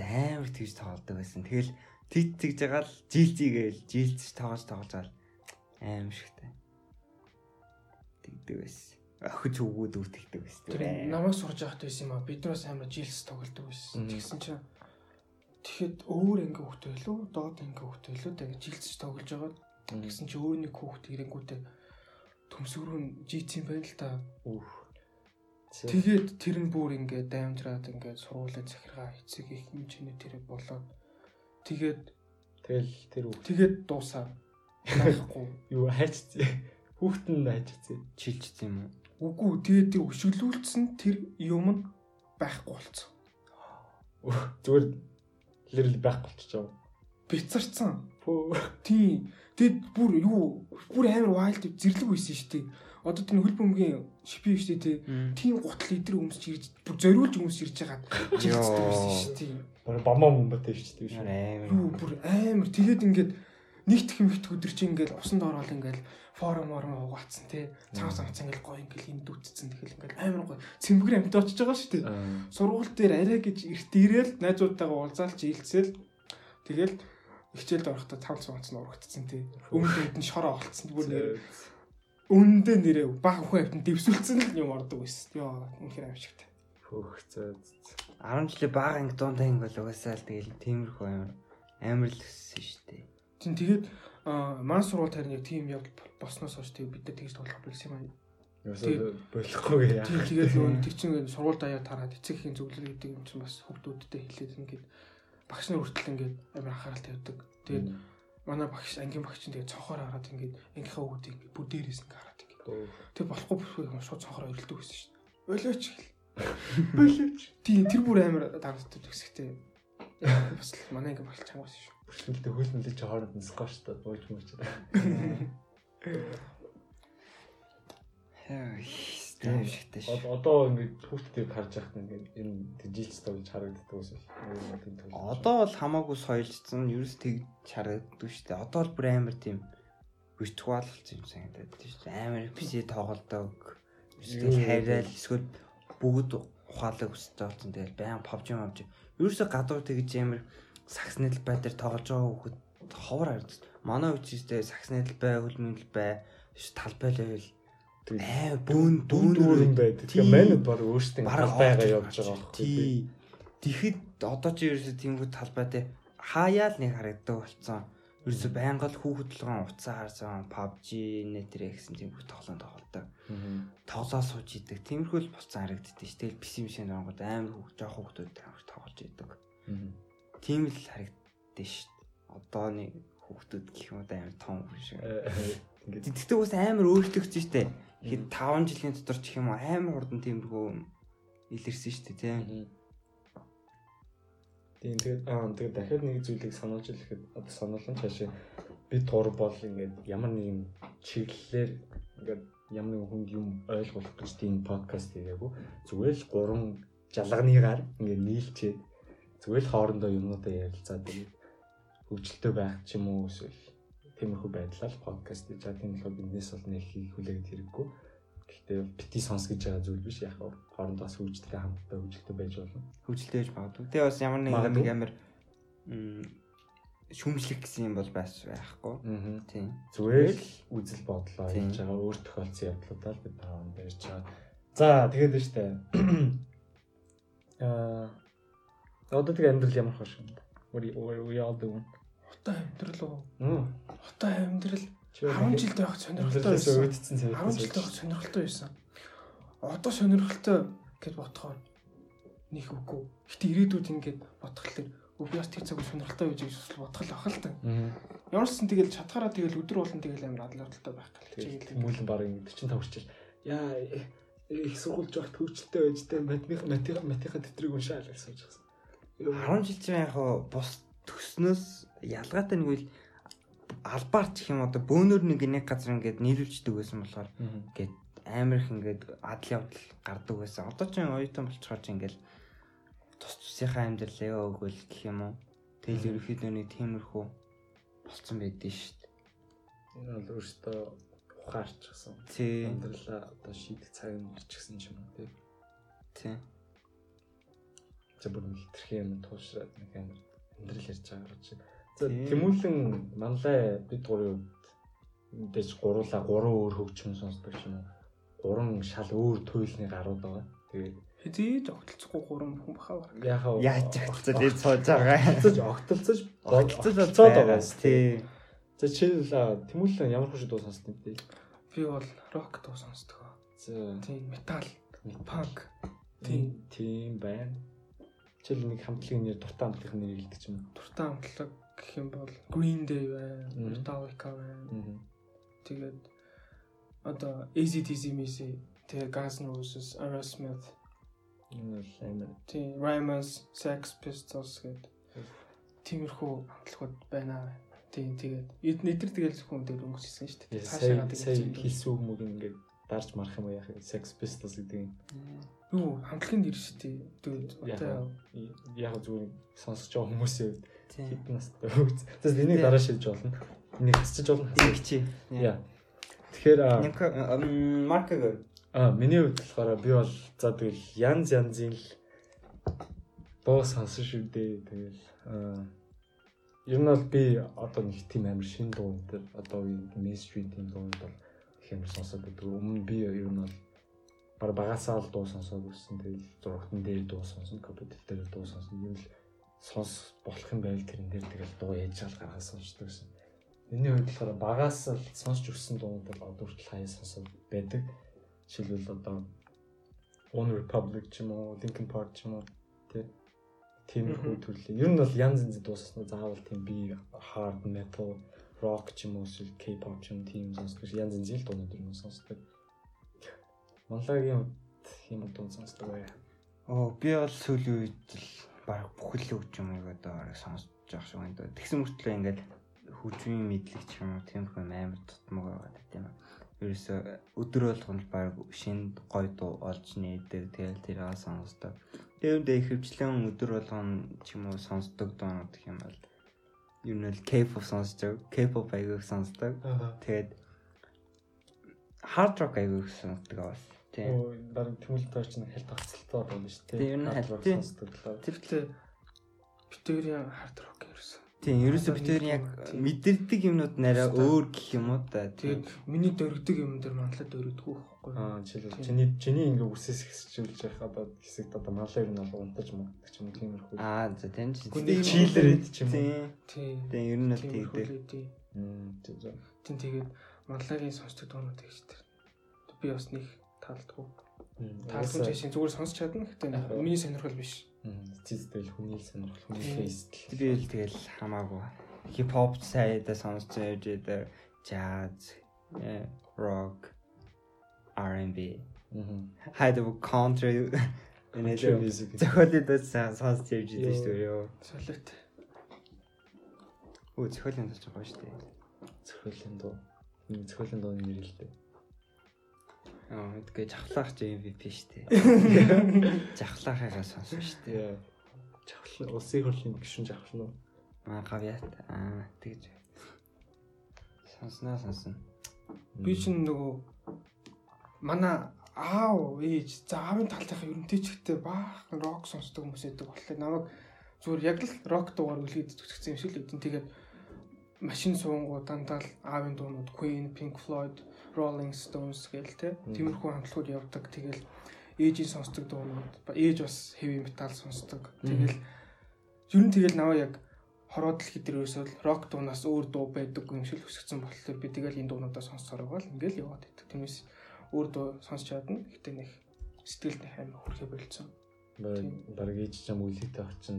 S2: амар тэгж тоглодог байсан. Тэгэл тэг тэгж байгаа л жилзийгээл жилзэж тоглож тоглож байгаа аим шигтэй. Тэгдэг байсан. Охиж өгөөд үртэгдэг байсан.
S3: Тэр намайг сурж явахд байсан юм аа. Бид нараас амар жилс тоглодог байсан. Тэгсэн чинь тэгэхэд өөр анги хүүхдээ лөө доод анги хүүхдээ лөө тэгээд жилсэж тоглож байгаа. Тэгсэн чинь өөр нэг хүүхд ирэнгүүтээ төмсгөрөө жийцэн байна л та.
S1: Үх.
S3: Тэгээд тэр нь бүр ингээд даймжраад ингээд сургуулаа захиргаа эцэг их хэмжээний тэр болоод тэгээд
S1: Тэгэл тэр үг
S3: тэгээд дуусаа.
S1: Юу хайч хүүхэд нь хайчсан.
S2: чилжсэн юм уу?
S3: Үгүй тэгээд тэр өшөглүүлсэн тэр юм нь байхгүй болцсон.
S1: Зүгээр лэрэл байх болчихоо.
S3: Бицарцсан. Тийм. Тэгэд бүр юу бүр амар wild зэрлэг байсан шүү дээ. Одоо тэр хөл бөмбөгийн шипи шүү дээ. Тийм гутал идэр өмсч ирж бүр зориулж өмсч ирж байгаа. Жилцдэг байсан шүү дээ.
S1: Бараг бамаа мумбатай шүү дээ.
S2: Амар.
S3: Юу бүр амар тэгээд ингээд нэгт хэмхт өдөр чи ингээд усанд ороод ингээд форум орон угаацсан тий. Цаа цаац ингээд гоё ингээд энд дүүцсэн тэгэл ингээд амар гоё цэмбгэр амт очиж байгаа шүү дээ. Сургууль дээр арай гэж эрт ирээл найзуудтайгаа уулзаалч ийлцэл тэгэл хичээлд орохдоо цам цамц нь урагдсан тий. Өмнөд нь шороо олцсон бүр нэр өндөө нэрээ баг хүн амтнд дэвсүүлсэн юм ордог байсан. Йоо үнэхээр амжигтай.
S1: Хөөх зөө.
S2: 10 жилийн бага анги анги бол угаасаа л тэгэл тиймэрхүү амар амар л өссөн шүү дээ.
S3: Тийм тэгээд аа маань сургууль харин яг тийм явдал босноос хойш тэг бид нар тэгж тоглох болсон юм аа.
S1: Ясаа болохгүй яа.
S3: Тийм тэгээд нөгөө тэр чинь ингээд сургууль даяар тараад эцэг эхийн зөвлөл гэдэг юм чинь бас хүүхдүүдтэй хэлээд ингээд багш нар хүртэл ингээд амар анхаарал тавьдаг. Тэгээд манай багш ангийн багш чинь тэгээд цонхоор хараад ингээд ангийнхаа хүүхдийг ингээд бүр дээрээс ингээд хараад ингээд тэг болохгүй бүсгүй юм шууд цонхоор өрөлдөг шүү дээ. Болооч гэл. Болооч. Тийм тэр бүр амар дарагддаг хэсэгтэй. Бас л манай ангийн багш чамаас шүү.
S1: Бүрсгэлтэй хөлнөлж хооронд нь скош та.
S2: Тийм шигтэй шүү.
S1: Одоо ингээд хүүхдүүдийг харж байхад ингээд энэ жилс тоглож харагддаг ус.
S2: Одоо бол хамаагүй соёлжсон, ерөөс тэгж харагддаг шүү дээ. Одоо л бүр амар тийм виртуал болсон юм санагдаад тийм шүү дээ. Амар PC тоглодог.
S1: Юу
S2: Эсвэл
S1: вэ?
S2: хайрал эсвэл бүгд ухаалаг өсөж болсон. Тэгээд баян PUBG мавж. Ерөөсө гадуур тэгж амар сакснэл бай дээр тоглож байгаа хүүхэд ховор харагдсан. Манай үчистэй сакснэл бай, хөлмөндөл бай, ш талбай левел аа бүүн
S1: дүүн дүүрэн байдаг. Тэгэхээр манайд баг өөрсдөө талбайгаа явж байгаа байхгүй.
S2: Тэгэхэд одоо чи ерөөсө тиймгүй талбайтай хаяал нэг харагддаг болцсон. Ерөөсө байнга л хүүхэд толгойн уцаа харсан PUBG, Netflix гэсэн тиймгүй тоглоом тоглодог.
S1: Мгм.
S2: Тоглоо сууж идэг. Тиймэрхүү л болцсон харагддаг ш. Тэгэл PC мишэн оронгод амар хүүхд жоох хүүхдүүд амар тоглож идэг. Тийм л харагддаг ш. Одооны хүүхдүүд гэх юм уу амар том хүн шиг.
S1: Э, э, Ингээд
S2: Тэгтээ бас амар өөрчлөгдсөн штэ. Хэд 5 жилийн дотор ч юм уу амар хурдан тиймэрхүү илэрсэн штэ тий.
S1: Мгм. Тийм тэгээд аа тэгээд дахиад нэг зүйлийг сануулж хэлэхэд одоо сануулсан цаашаа бид тур бол ингээд ямар нэгэн чиглэлээр ингээд ямар нэгэн хүнд юм ойлгуулах гэж тийм подкаст хийгээгүй. Зүгээр л гурван жалганыгаар ингээд нийлчээд зүгээр л хоорондоо юмнуудаа ярилцаад тэгээд хөгжилтэй байх ч юм уу эсвэл тиймэрхүү байдлаар подкаст хийж байгаа. Тийм болохоор биднээс бол нэг хийх хүлээгээд хэрэггүй гэхдээ бити сонс гэж байгаа зүйл биш яг хаа хоорондоо бас хөгжилтэй хамтдаа хөгжилтэй байж болно
S2: хөгжилтэй байж магадгүй. Тэгээ бас ямар нэг нэг амар шүмжлэх гэсэн юм бол байж байхгүй.
S1: Аа.
S2: Тийм.
S1: Зүгээр л үзэл бодлоо хийж байгаа өөр тохиолдсон явдлуудаар бид тааван барьж байгаа. За тэгээд нь штэ. Аа одоо тэг амьдрал ямар юм бэ? What do you- all doing?
S3: Хотоо амьдрал уу? Хотоо амьдрал 10 жилд байх сонирхолтой байсан.
S1: өөдцсөн
S3: 10 жилд байх сонирхолтой байсан. Одоо сонирхолтой гэж бодохоор нэг үгүй. Гэтэ ирээдүйд ингээд бодхолтой би бас тэг цаг сонирхолтой байж гэж бодхол ах л та.
S1: Аа.
S3: Ямар ч сан тэгэл чадхаараа тэгэл өдөр болгон тэгэл амар адлагдaltaй байх гэл
S1: Тэгээд
S3: чиглэл.
S1: хүмүүлэн баг 45 хүрчил. Яа их сургуулж байхад хөвчлөлтэй байж тээ математик математик математик дэвтрийг уншаал гэж сууж байгаа.
S2: 10 жил чинь яг бус төснөөс ялгаатай нэг үйл албаар ч юм одоо бөөнөр нэг нэг газар ингээд нийлүүлждэг байсан болохоор ингээд амар их ингээд адал явдал гардаг байсан. Одоо ч оюутан болчихоор ч ингээд тус тусынхаа амьдралаа өгвөл гэх юм уу. Тэгэл ерөөхдөө нэг тиймэрхүү болцсон байдэн шүү дээ.
S1: Энэ бол өөртөө ухаарч гсэн.
S2: Тий.
S1: Амьдралаа одоо шийдэх цаг нь ирч гсэн юм уу тий.
S2: Тий.
S1: За бүр хитрхи юм туушраад нэг амар амьдрал ярьж байгаа гэж. Тэмүүлэн манлай бид гурийн үед мэдээж гуруула гурван өөр хөгжим сонсдог юм уу? Гурван шал өөр туйлны гарууд байгаа. Тэгээд
S3: Хэзээ огтлцохгүй гурван хүн бахаа.
S1: яхаа
S2: Яаж агцад ийм сууж байгаа.
S1: огтлцож огтлцож
S2: Огтлцож
S1: огтлцоод байгаа шүү.
S2: Тий.
S1: За жишээл тэмүүлэн ямар хөш дуу сонсдог юм бэ?
S3: Би бол рок дуу сонсдог.
S1: За
S3: Тийм метал, панк.
S1: тийм тийм байна. Жишээл нэг хамтлагийн нэр дуртай хамтлагийн нэр хэлдэг юм.
S3: Дуртай амтлаг гэх юм бол Green Day байна. Metallica байна. Тэгээд одоо ACDC Missy, тэгээд Guns N' Roses, Aerosmith,
S1: Энэ бол амар
S3: тийм Ramones, Sex Pistols гэдэг тиймэрхүү амтлагууд байна. Тийм тэгээд эд нэтэр тэгэл зөвхөн дээр өнгөссөн шүү дээ.
S1: сая сая хэлсэн мөг ингээд дарж марах юм уу яах вэ? Sex Pistols гэдэг юм.
S3: Юу хамтлагийн нэр шүү дээ.
S1: Яг
S3: одоо
S1: яг зүгээр сонсож байгаа хүмүүсийн хувьд. Хэдэн настай үү? За энийг дараа шилж болно. Энийг хасчих болно.
S2: Игчи.
S1: Яа. Тэгэхээр
S2: маркаг
S1: а миний хувьд болохоор би бол за тэгэл янз янзын л дуу сонсон шүү дээ. Тэгэл а ер нь бол би одоо нэг тийм амар шин дуу дээр одоо үеийн мейнстрим тийм дуунд бол их амар сонсоод байдаг. Өмнө би ер нь бол баг багасаа л дуу сонсоод үзсэн. Тэгэл зургатан дээр дуу сонсон, компьютер дээр дуу сонсон. Юу л сонс болох юм байл тэрэн дээр тэгэл дуу яаж чал гаргаж сонсдог гэсэн. Миний хувьд болохоор багаас л сонсч өссөн дуунууд бол одоо хүртэл хаяа сонсоод байдаг. Жишээлбэл одоо One Republic ч юм уу, Linkin Park ч юм уу тий. Тиймэрхүү төрлийн. Ер нь бол янз янзын дуу сонсно. Заавал тийм би hard metal, rock ч юм уу, K-pop ч юм тийм сонсдог. Янз янзын л дуунууд нь сонсдог. Монлагийн юм дуу сонсдог бай.
S2: Оо би бол сүүлийн үед л баг бүхэл үг юм уу одоо сонсож байгаа шиг даа. Тэгсэн мөртлөө ингээд хөгжмийн мэдлэг ч юм уу тиймэрхүү амар тутмаг байгаа тийм ээ. Ерөөсө өдөр болгоно баг шинэ гой дуу олж нээдэг. Тэгэл тэрийг сонсдог. Тэрэндээ ихэвчлэн өдөр болгоно ч юм уу сонсдог дуунууд гэх юм бол ер нь л K-pop сонсдог. K-pop аягүй сонсдог. Тэгээд hard rock аягүй сонсдог бас. Тийм.
S1: Баг тэмүүлэлт тооч нь хальт хацалтай байна шүү дээ.
S2: Тийм, ер нь
S1: Hard rock
S2: хальт-
S1: сонсдог лээ.
S3: Тэрлээ битэрийн хард рок ерөөсөн.
S2: Тийм, ерөөсөө
S3: нэг
S2: яг
S3: тийм.
S2: мэдэрдэг юмнууд нарай өөр гэх юм уу та.
S3: Тэгээд миний дөрөгдөг юм дээр манлаад дөрөгдөггүй байхгүй.
S1: Аа жишээлбэл
S3: Тийм.
S1: чиний чиний ингээ үсээс хэсчүүлж явах одоо хэсэгт одоо малаа ер нь бол унтаж мундаг ч юм тиймэрхүү.
S2: Аа, за чи.
S3: Гүний
S1: чилэр ид ч юм уу.
S2: Тийм.
S3: Тийм.
S2: Тийм, ер нь л
S3: Тиймэрхүү
S2: тэгдэг.
S3: л үгүй.
S1: Мм тийм.
S3: Тийм тэгээд манлагийн сонсдог дуунууд гэж тэр. Би бас нэг таалдгүй. Таалдгүй жишээ зүгээр сонсч чадна.
S1: Аа.
S3: миний сонирхол биш.
S1: Цэцтэй л хүний сонирхол хүний
S3: Тийм.
S1: фейстэл.
S2: Би л тэгэл хамаагүй. Хип-хоп сайдаа сонсч явж идэг. Jazz, э, rock, R&B.
S1: Мм.
S2: Хайд country энэ
S1: music.
S2: зохиолын сонсч явж идэг шүү дээ. ёо.
S3: Солиот.
S2: Өө зохиолын дуу ч гоё шүү дээ.
S1: Цохиолын дуу. Мм цохиолын дууны нэр л дээ.
S2: Аа, тэгээ жавхлах чи MVP шүү дээ. Жавхлахыгаа сонсон шүү дээ.
S1: Яа. Жавхлан улсын хурлын гишүүн жавхлан уу?
S2: Аа, гавьяат. Аа, тэгж. Сонсноо сонсон.
S3: Би чинь нөгөө манай аав ээж за аавын ч ихтэй баахан рок сонсдог хүмүүс байдаг болохоор намайг зүгээр яг л рок дуугаар үлгээд зүтгэсэн юм шиг л үдин тэгээд машин суунгуу дандаа аавын дуунууд Queen, Pink Floyd, Rolling Stones гэл те тиймэрхүү хамтлагууд явдаг тэгэл ээжийн сонсдог дуунууд ээж бас heavy metal сонсдог тэгэл ер нь тэгэл наваа яг хороо дэлхий дээр ерөөсөө рок дуунаас өөр дуу байдаг юм шиг л өсгцэн болохоор би тэгэл энэ дуунуудаа сонсохоор байгаа л ингээл яваад байдаг. Тиймээс өөр дуу сонсч чадна. Гэтэ нэг сэтгэлд нэг амар хүрхэ болцсон.
S1: Баг ээж чам үлээтэй очин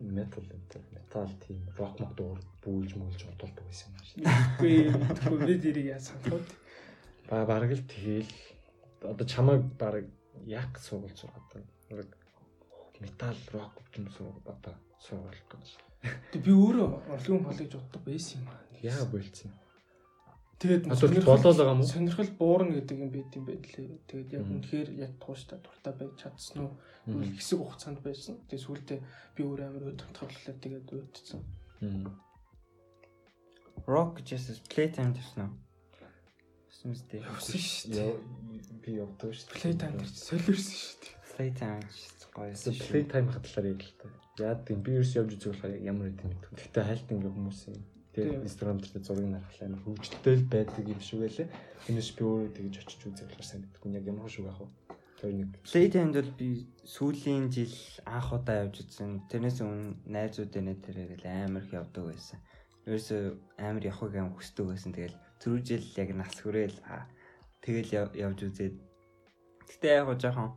S1: метал метал тийм рок мод дуур бүүлж мүүлж бодолдог байсан юм шиг.
S3: Үгүй би дэрийг яасан тоо.
S1: Ба баг л тэгэл одоо чамайг баг яг суулж байгаа. Яг метал рок юм суу одоо суулж байгаа.
S3: Тэг би өөрөө орлогын болгож боддог байсан юм аа.
S1: Яа болцсон.
S3: Тэгээд сонирхол-
S1: болоод байгаа юм уу?
S3: Сонирхол буурна гэдэг юм байт юм байлээ. Тэгээд яг үнэхээр яг тууштай дуртай байж чадсан уу? Үл хэсэг хугацаанд байсан. Тэгээд сүүлдээ би өөр амар өдөртөх болохоор тэгээд өөдсөн.
S2: Rock Jesus Playtime гэсэн үү?
S3: Явсан шүү дээ.
S1: Яа би явдаг шүү.
S3: Playtime гэж солиорсон шүү дээ.
S2: Playtime гоёсэн шүү.
S1: Play time л та. Яад гэм би ерөөс явж үзэх болохоор ямар юм бэ? Гэхдээ хальт ингээ хүмүүсийн
S3: Тийм.
S1: тэгээд Instagram дээр зургийг нарахлаа амар хөгжөлтэй л байдаг юм шиг байлээ. Тиймээс би өөрөө тэгж очиж үзэх болохоор санагдахгүй яг ямар шиг яах вэ? Тэр нэг
S2: Playtime бол би сүүлийн жил анх удаа явж үзсэн. Тэрнээс өмнө найзууд энэ тэрээр л амар их явдаг байсан. Ерөөсөө амар явахыг аим хүсдэг байсан. Тэгэл түрүү жил яг нас хүрээл тэгэл яв- явж үзээд. Гэтэ яг жоохон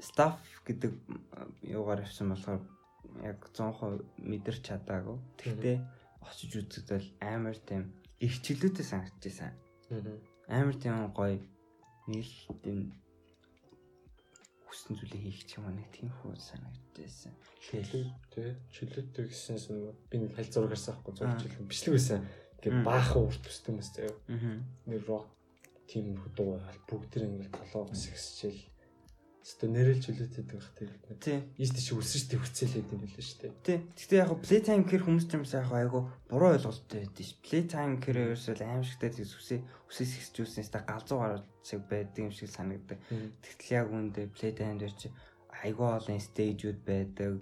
S2: staff гэдэг юугаар авсан болохоор яг 100% мэдэрч чадаагүй. Тэгтээ очиж үзэхдээ амар тийм их чөлөөтэй санагдчихсан. Амар тийм гоё нэг тийм хүссэн зүйлийг хийх ч юм уу нэг тийм хөө санагдчихсан.
S1: чөлөө тий чөлөөтэй гэсэн нэг би нэг хальт зураг харсан байхгүй
S2: Аа.
S1: чөлөө бичлэг байсан.
S2: Мм.
S1: баахан урт төстэй юмс заяа.
S2: Аа.
S1: Нэг рок тийм дуу бүгд тэр ингээ толоогоос ихсчихэл. Өөртөө нэрэл чөлөөтэй байх тийм.
S2: Тий.
S1: Ийст чи үсэж тий хүцээлээд юм билээ шүү дээ.
S2: Тий. Гэхдээ яг playtime гэхэр хүмүүс ч юмс яг айгу буруу ойлголттой байдаг ш. Playtime гэхэр ерөөсөө аим шигтэй тийм үсээ үсээс ихсжүүлснээс та галзуу гараад цаг байдаг юм шиг санагддаг. Тэгтэл яг үүндээ playtime дээр чи айгу олон стейжүүд байдаг.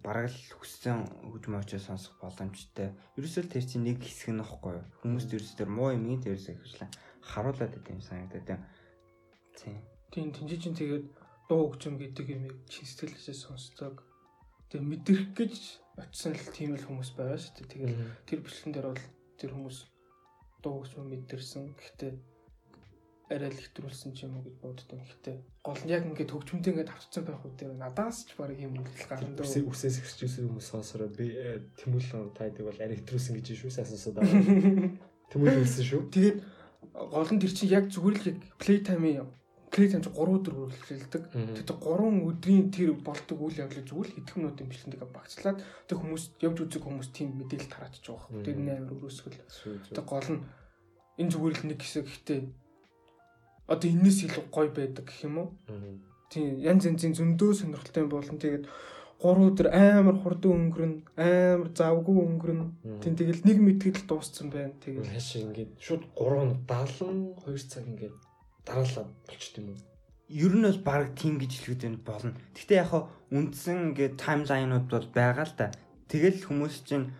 S2: Бараг л хүссэн хөгжим очоо сонсох боломжтой. Ерөөсөө тэр чинь нэг хэсэг нь ихгүй юу? Хүмүүст ерөөсөө тэр муу юм ин тэрээс ихшлээ харуулад байт юм санагдаад. Тий.
S3: Тийм тэнцээ чинь тэгээд дуу хөгжим гэдэг юм чин сэтгэлээсээ сонсдог. Тэгээд мэдрэх гэж очисон л тийм л хүмүүс байгаа шүү дээ. Тэгээд тэр бичлэгэн дээр бол тэр хүмүүс дуу хөгжим мэдэрсэн. Гэхдээ арай л хэтрүүлсэн ч юм уу гэж боддог. Гэхдээ гол нь яг ингээд хөгжмөнтэй ингээд авцсан байх дээр надаас ч баг юм үйл гарна дөө.
S1: үсээс ихсчихсэн хүмүүс сонсороо би э, тэмүүлэн тайдаг бол аригтрүүлсэн гэж шүү сайсансаа даа. Тэмүүлсэн шүү.
S3: Тэгээд гол нь тэр чинь яг зүгээр л яг playtime playtime чинь 3 өдөр үргэлжилдэг. Тэгээд 3 өдрийн тэр болдог үйл явдлыг зүгээр л хэдхэн минутын бичлэгэнд багцлаад тэг хүмүүс явж үзэг хүмүүс тийм мэдээлэл байгаа.
S1: Мм.
S3: Тэр нээр өрөөсгөл. Тэг гол нь энэ зүгээр л нэг хэсэг гэхдээ одоо энэс илүү гоё байдаг гэх юм уу? Тийм янз янзын зөндөө сонирхолтой юм болно. Тэгээд 3 өдөр амар хурдан өнгөрнө, амар завгүй өнгөрнө. Тин тэгэл нэг мэдгэл дууссан байна. Тэгэл
S1: Хашиг ингээд шууд 3 72 цаг ингээд дараалал болчт юм уу?
S2: Ер нь бол баг тийм гэж хэлэхэд болно. Гэхдээ яг хаа үндсэн ингээд таймлайнууд бол байгаа л да. Тэгэл хүмүүс чинь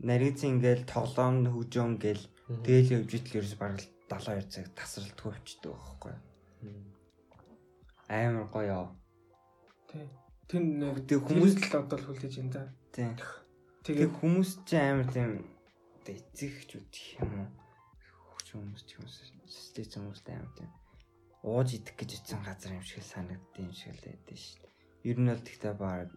S2: нарийн ингээл тоглоом хөгжөөн гээл тэгэл явж идэл ерөөс баг 72 цаг тасралтгүй өчтдөг байхгүй. Амар гоё.
S3: тий. Тин нэг
S2: хүмүүс
S3: л одоо л хүлээж байна да.
S2: тийм.
S3: Тэгээ
S2: Тэг хүмүүс чинь амар тийм эцэгч үтх юм уу? Хөгж хүмүүс ч хүмүүс систем хүмүүс амар тийм ууж идэх гэж утсан газар юм шиг санагддаг юм шиг л байдаг шүү дээ. Ер нь бол тэгтээ баг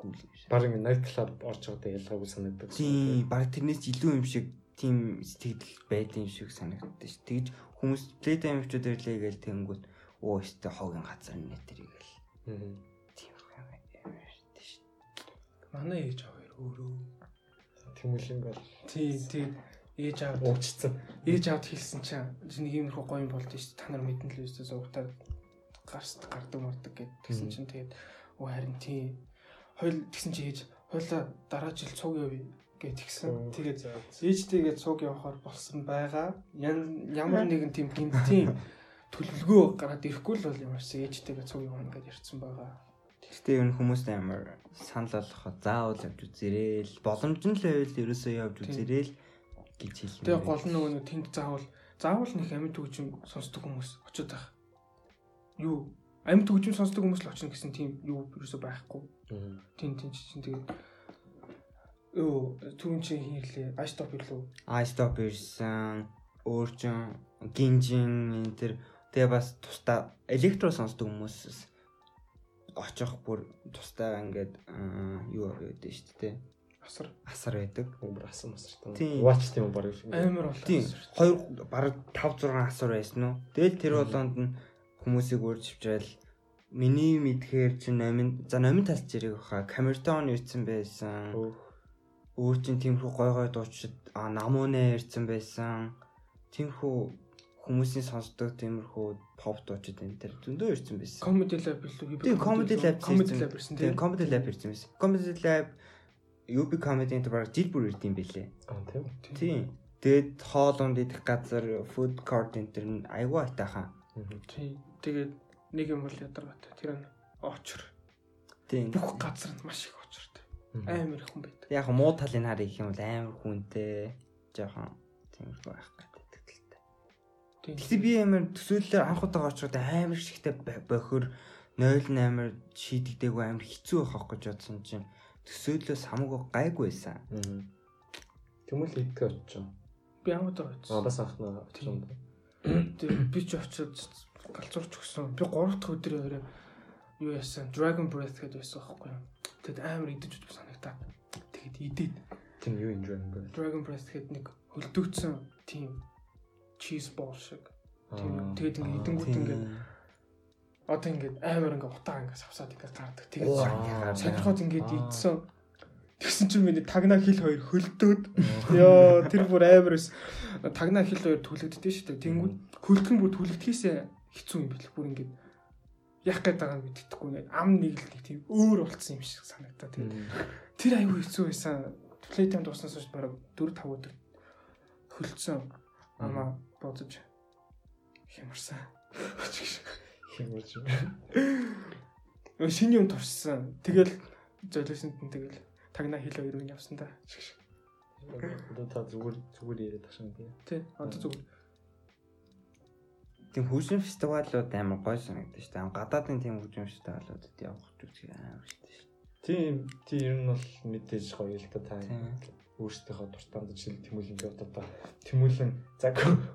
S2: гүйл юм шиг.
S1: Бараг night club орж байгаадаа ялгаагүй санагддаг.
S2: Тийм, баг тэрнээс илүү юм шиг тийм сэтгэл байдсан юм шиг санагддаг шүү. Тэгж хүмүүс playtime хвчүүд ирлээ гээл тэнгүүд оо өстө хогийн газар нэ тэрийг л
S1: Аа.
S2: тийм юм шүү дээ.
S3: манай ээж аваар өөрөө.
S1: Тэмүүлэн бол
S3: Тий, тий. Ээж аав
S1: уучцсан.
S3: ээж аавд хэлсэн чинь нэг иймэрхүү гоё юм болд шүү дээ. Та нар мэдэн л үстэ зугатаа гарст гардаг мордог гэд тэгсэн чинь тэгээд оо харин тий. Хойл тэгсэн чинь ээж хойлоо дараа жил цуг явъя гэд тэгсэн. Тэгээд ээжтэйгээ цуг явахаар болсон байгаа. Ямар нэгэн тийм гинтийн төлөвлөгөө гараад ирэхгүй л бол ямарч ээжтэйгээ цуг явна гэж ярьсан байгаа.
S2: Гэхдээ ер нь хүмүүст амар санал болгоход заавал явж үзэрэл боломж нь л байвал ерөөсөө явж үзэрэл гэж хэлмээр.
S3: Тэгээ гол нь нөгөө тэнд заавал заавал нэг амьд хөгжим сонсдог хүмүүс очиод байх. Юу? Амьд хөгжим сонсдог хүмүүс л очно гэсэн тийм юу ерөөсөө байхгүй. Тийм тийм чинь тэгээд Оо, түрүүн чи хийрлээ. Айстоп ирлээ.
S2: iStop ирсэн өөрчн гинжин энэ төр тэгээ бас тусдаа электро сонсдог хүмүүс очих бүр тусдаа ингээд аа, юу байдаг шүү дээ.
S3: Асар
S2: Асар байдаг.
S1: Өөр асан масартай.
S2: Тийм.
S1: Watch тийм бараг шиг.
S3: амар болоо.
S2: Тийм. Хоёр бараг 5 6 асар байсан уу? Тэгэл тэр болоонд нь хүмүүсийг хвчрал миний мэдхээр чи номин за номин талч ирэх хаа камертон ирсэн байсан.
S1: Өөх.
S2: Өөр чин тиймэрхүү гой гой дуучид а намуунэ ирсэн байсан. Тиймэрхүү хүмүүсийн сонсдог тиймэрхүү pop дуучид энэ төр зөндөө ирсэн байсан.
S3: Comedy Lab илүү
S2: Тийм comedy lab
S3: Comedy Lab ирсэн
S2: Тийм comedy lab ирсэн байсан. Comedy lab UB comedy баг жил бүр ирд юм бэлээ.
S1: Аа тийм.
S2: Тийм. Тэгээд хоолунд идэх газар food court энэ төр нь айгүй айтайхан.
S3: Тийм. Тэгээд нэг юм бол ядаргатай. Тэр нь очор.
S2: Тийм.
S3: Бүх газар нь маш их очортой. Амар их хүн байдаг.
S2: Яг муу талын харыг гэх юм бол амар хүнтэй жоохон тиймэрхүү байх гэдэг талтай. Гэхдээ би амар төсөөллөөр анх удаа очоод амар шигтэй бохир 08 шийдэгдээгүй амар хэцүү байх гэж бодсон чинь төсөөллөөс хамаагүй гайгүй байсан.
S1: Тэмүүл идэх очив.
S3: Би амуудаа
S1: Аа
S3: очсон.
S1: бас анхнаа очив.
S3: Тэгээд би ч очиод галзуурч өгсөн. Би 3 дахь өдөр өөрөө юу яасан? Dragon Breath гэдэг байсан байхгүй юу? Тэгэд амар идэж үзэх санагтаа. Тэгэд идээд
S1: Тийм юу юм бэ?
S3: Dragon Breath гэдэг нэг хөлдөөцсөн тийм cheese ball шиг. Тийм. Тэгээд ингээд идэнгүүт ингээд одоо ингээд амар ингээд утаа ингээд савсаад ингээд гардаг. Тэгээд
S1: Оо.
S3: сонирхоод ингээд идсэн. Тэгсэн чинь миний тагна хил хоёр хөлдөөд ёо тэр бүр амар ус тагна хил хоёр түлэгддээ шүү дээ. Тэнгүүд хөлтгөн бүр түлэгдэхээсээ хэцүү юм бэл бүр ингээд яах гээд байгааг мэддэхгүй ингээд ам нэг л нэг тийм өөр болцсон юм шиг санагдаа. Тэгээд тэр аюу хэцүү байсан. Playtime дууснаас хойш бараг 4 5 өдөр хөлдсөн амаа бодож хямарсан.
S1: Хэмэрч.
S3: Өө шиний юм туршсан. Тэгэл золиосонд нь тэгэл тагна хил хоёр минь явсан да.
S1: Одоо та зүгээр зүгээр яриад ташин тийм.
S3: Тий. Одоо зүгээр.
S2: Тийм хөгжим фестивалууд амар гоё санагдаж шүү дээ. Гадаадын тийм хөгжим фестивалуудад явах гэж амар шүү дээ.
S1: Тийм тийм ер нь бол мэдээж гоё л та та өөрсдийнхөө дуртаанд жишээл Тэмүүлэн гээд одоо Тэмүүлэн за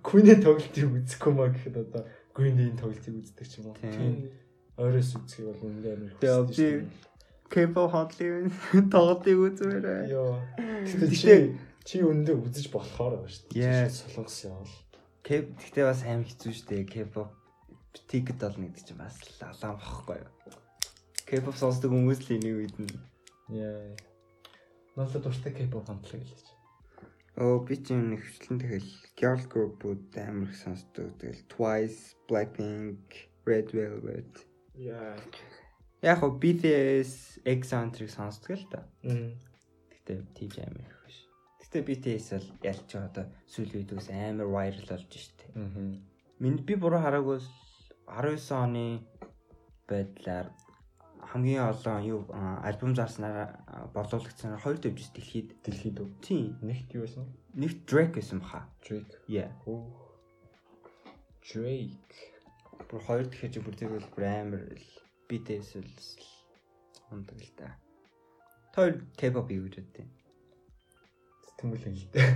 S1: Queen-ийн тоглолтыг үзэхгүй маа гэхэд одоо Green-ийн тоглолтыг үздэг ч юм уу.
S2: Тийм.
S1: Ойроос үзхийг бол үнэхээр амар хүсдэг
S2: би- K-pop хотлын тоглолтыг үзмээрээ.
S1: Йоо.
S2: Гэтэ-
S1: чи чи өндөө үзэж болохоор байгаа шүү дээ. Солонгос явал.
S2: K гэхдээ бас амар хэцүү шүү дээ. K-pop ticket олно гэдэг чинь бас лалаан бохгүй юу. K-pop сонсдог хүмүүс л энийг үед нь
S1: Яа. Надад дуртай K-pop хамтлаг гэж.
S2: Оо би ч юм нэг хвчлэн тэгэл girl group-ууд амар их сонсдог. Тэгэл Twice, Blackpink, Red Velvet.
S1: Яа.
S2: Яг го BTS X-Centric сонсдог л та.
S1: Мм.
S2: Гэтэ тийж амар. Гэтэ BTS бол ялч одоо сүүлийн үед бас амар viral болж штэ.
S1: Мм.
S2: Минь би буруу хараагүй л 19 оны байдлаар хамгийн олон юу альбом зарснараа а, борлуулагдсанаар хоёр дэвжс дэлхийд
S1: Дэлхийд үү?
S2: тийм
S1: Нэгт юу байсан?
S2: нэг Drake гэсэн баха.
S1: Drake.
S2: Yeah.
S1: Drake.
S2: Бүр хоёр дахиж бүр тэр бол бүр амар BTS л ундаг л та. Тэр K-pop юу гэж боддیں۔
S1: Юм л дээ.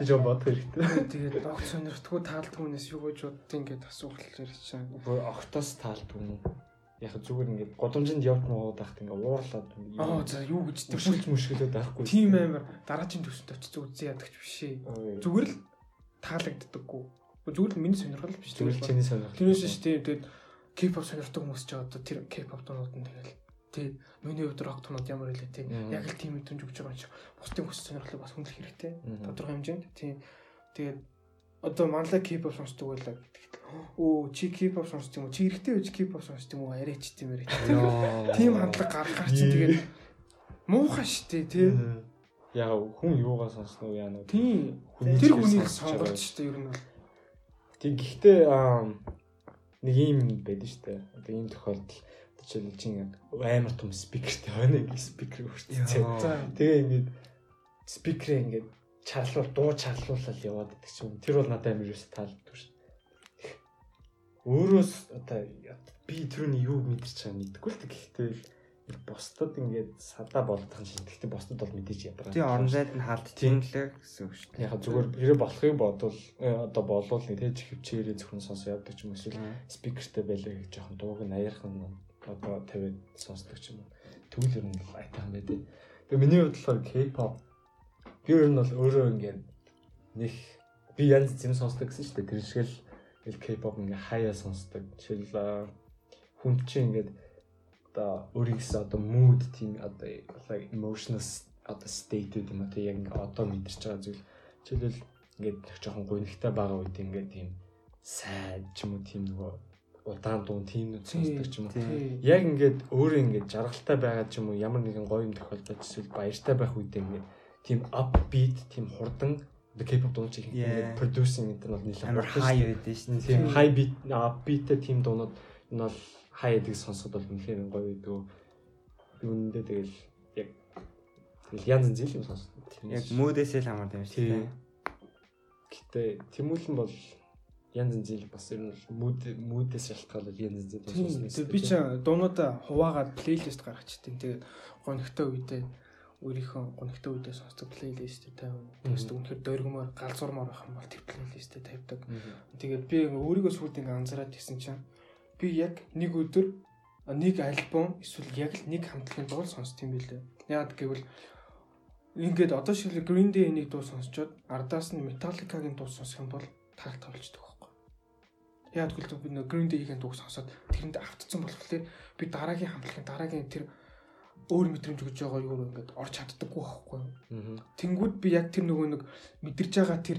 S1: Би жоо бодох хэрэгтэй.
S3: Тэгээд огт сонирхтгүй таалдгүй хүнээс юу гэж боддیں гэдээ асуух хэлж чана.
S1: Бүр огтос таалдгүй юм. Яг зүгээр ингээд годомжинд явт муугаад байхад ингээд уурлаад
S3: Аа за юу гэж тэр
S1: мөшгөлж мөшгөлөд байхгүй.
S3: тим амар дараагийн төсөнд очиж үзээ ядагч биш ээ.
S1: Ой,
S3: Зүгээр л таалагддаггүй. Зүгээр л миний сонирхол биш.
S1: Зүгээр л чиний сонирхол.
S3: Тэрнээс шүү дээ. Тэгээд K-pop сонирхдаг хүмүүс ч одоо тэр K-pop дуунууд нь тэгэл тий. Миний хувьд рок тунууд ямар хэлээ тий. Яг л тийм мэдрэмж өгч байгаа юм шиг. Бусдын хүмүүс сонирхлыг бас хүндлэх хэрэгтэй. Тодорхой хэмжээнд. Тий. Тэгээд одоо манлай K-pop сонсдог байлаа оо чи K-pop сонсдог юм уу? Чи эрэгтэй байж K-pop сонсдог юм уу? Арайч тийм яриа
S1: Йоо.
S3: тийм хандлага гаргахаар чи тэгээд муухай штэ тий.
S1: Яг хүн юугаа сонсно уу яа нөө.
S3: тий. Тэр хүнийг сонголт штэ ер нь бол.
S1: Тэг гэхдээ нэг юм байдаг дээ. Одоо ийм тохиолдол жишээл чинь амар том спикертэй байна гэх спикер
S3: за
S1: Тэгээ ингээд спикерээ ингээд чарлуул дуу чарлуулаад яваад байдаг ч юм. Тэр бол надад амар юус таалддаг шүү дээ. Өөрөөс одоо би тэрний юу мэдэрч байгааг мэдэхгүй л дээ. Гэхдээ бусдад ингээд садаа болдох шиг. Гэхдээ бусдад бол мэдээж ядараа.
S2: Тийм орон зайд нь хаалтчихин лээ гэсэн үг шүү дээ.
S1: Яг зүгээр хэрэг болохыг бодвол э, одоо болвол нэг тэгж хөвчээрээ зөвхөн сонсоо явдаг ч юм эсвэл спикертэй байлаа гэж жоохон дууг нь аярхан одоо тавиад сонсдог ч юм уу. Тэгвэл ер нь айтайхан байдаг. Тэгээ миний хувьд болохоор K-pop би ер нь бол өөрөө ингээд нэг би янз зэм сонсдог гэсэн шүү дээ. Тэр шиг л K-pop ингээ хаяа сонсдог. Жишээл хүн чинь ингээд одоо өөрийнхөө одоо mood тийм одоо like emotional одоо state гэдэг юм аа тийм яг ингээ одоо мэдэрч байгаа зүйл. Жишээлбэл ингээд жоохон гонигтай байгаа үед ингээд тийм сайд ч юм уу тийм нөгөө удаан дуун тийм нүд сонсдог ч юм уу. Яг ингээд өөрөө ингээд жаргалтай байгаа ч юм уу ямар нэгэн гоё юм тохиолдож эсвэл баяртай байх үед ингээд тийм upbeat тийм хурдан the K-pop дуун чинь ингээд producing гэдэг нь нэлээд
S2: Амар
S1: дээ.
S2: байдаг дээ.
S1: Тийм high beat upbeat-тэй тийм дуунууд энэ бол high эдэг сонсоход бол үнэхээр гоё байдаг. Би үнэндээ тэгэл яг тэгэл янз янз юм сонсдог.
S2: Яг мүүдээсээ л хамаардаг юм дээ.
S1: Гэтэ тэмүүлэн бол янз янз ил бас ер нь мууд муудээс шалтгаалаад янз янз ил
S3: Тийм.
S1: сонсно.
S3: Тэгээ би ч дуунуудаа хуваагаад плейлист гаргачихтیں۔ Тэгээд гонхтой үедээ өөрийнхөө гонхтой үедээ сонсдог плейлистээ тавина. Тэгээс үнэхээр дөргмөр галзуурмаар байх юм бол тэр плейлистээ тавьдаг. Тэгээд би өөрийгөө сүйд ингээ анзаараад гисэн чинь би яг нэг өдөр нэг альбом эсвэл яг л нэг хамтлагийн дуу сонсд юм билээ. Яг гэвэл ингээд одоо шиг Green Day нэг дуу сонсчоод ардаас нь Metallica-гийн дуу сонсох юм бол тагт тавилчдаг байхгүй. Яг гэвэл би нэг Green Day-ийн дууг сонсоод тэрэнд автцсан болохоор би дараагийн хамтлагийн дараагийн тэр өөр мэдрэмж өгж байгаа юу ингээд орч чаддаггүй байхгүй. Тэнгүүд би яг тэр нөгөө нэг мэдэрч байгаа тэр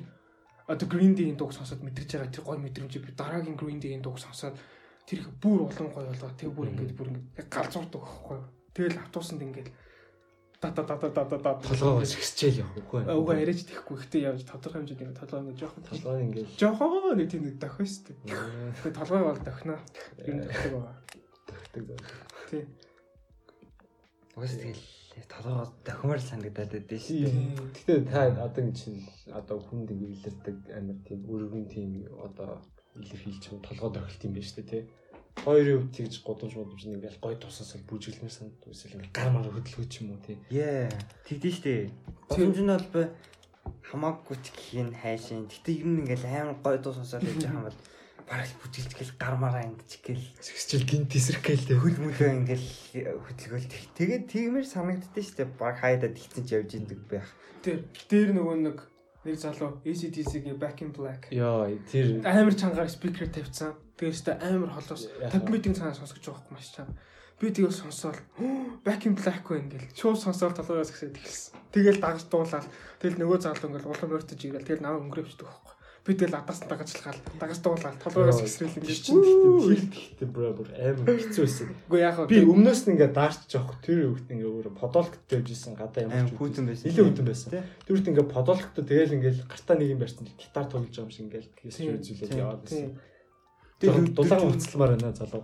S3: одоо Green Day-ийн дууг сонсоод мэдэрч байгаа тэр гой мэдрэмжийг би дараагийн Green Day-ийн дууг сонсоод тэр их бүр улам гоё болоо. Тэг бүр ингээд бүр ингээд галзуурдаг байхгүй. Тэгэл автобусанд ингээд та та та та та та та
S1: толгоо шигсчээл явах үгүй.
S3: Уга яриач тэхгүй ихтэй явж тодорхой хэмжээнд ингээд толгой ингээд жоохон
S1: толгоо ингээд
S3: жоохон нэг тийм нэг дохио шүү дээ. Тэгээ толгой бол дохино. Ер нь дохдаг байгаа.
S1: төгтөг.
S3: Тий.
S2: Угаас тэгэл толгоо дохимор санагдаад байдсан шүү дээ.
S1: Гэтэ та одоо ингэ чинь одоо хүнд ингэ илэрдэг амар тийм өргөн тийм одоо илэрхийлж байгаа толгой тохилт юм байна шүү дээ тий. Хоёрын хувьд тэгж годомж годомж ингээл гой тусаасаа бүжиглэмээр санагдав эсвэл ингээ гар мар хөдөлгөөч юм уу тий.
S2: Яа, тэгдэж штэ. Боломж нь бол би хамаагүй ч гэх нь хайшин. Гэтэ ер нь ингээл амар гоё дуу сонсоод байж байгаа юм бол бараг л гэл гармаараа ингэж гэл
S1: Зэгсчил гин тесрэх гээл
S2: хөл мөлөө ингээл хөдөлгөөл тэг. Тэгээд тиймэр санагддээ штэ. Баг хайдаад ихсэн ч явж идэг байх.
S3: Тэр дээр нөгөө нэг нэг залуу ACDC-гийн Back in Black
S1: Яа тэр
S3: амар чангаар спикер тавьсан. Тэгээс та амар холоос
S1: Яг
S3: 50 метрийн цаанаас сонсож байгаа юм маш чам. Би тэгэл сонсоол Back in Black вэ ингээл шууд сонсоол толгоос гэсээд эхэлсэн. Тэгэл дагаж дуулаад тэгэл нөгөө залуу ингээл улам өртөж ирээл тэгэл намайг өнгөрөөчдөг байхгүй. Би тэгэл адаас дагажлахаал дагаж дуулаад толгоогоос гисрэл
S1: Тэр
S3: ингээд
S1: чинь гэхдээ тэр гэхдээ бро бүр амар хэцүү байсан.
S3: Үгүй яг
S1: Би өмнөөс нь ингээд даарч жоох тэр хүүхд ингээд өөр подолкт тавьжсэн гадаа
S2: Аим
S1: ч
S2: хүүтэн байсан.
S1: Илүү хүйтэн байсан.
S2: Тий.
S1: Тэр үед ингээд подолкт тэгэл ингээд гартаа нэг юм барьсан гитар тоглож байгаа юм шиг хийсч үзүүлээд
S2: тийм,
S1: яваад байсан.
S3: Тийм.
S1: Дулаан уцалмаар байна залуу.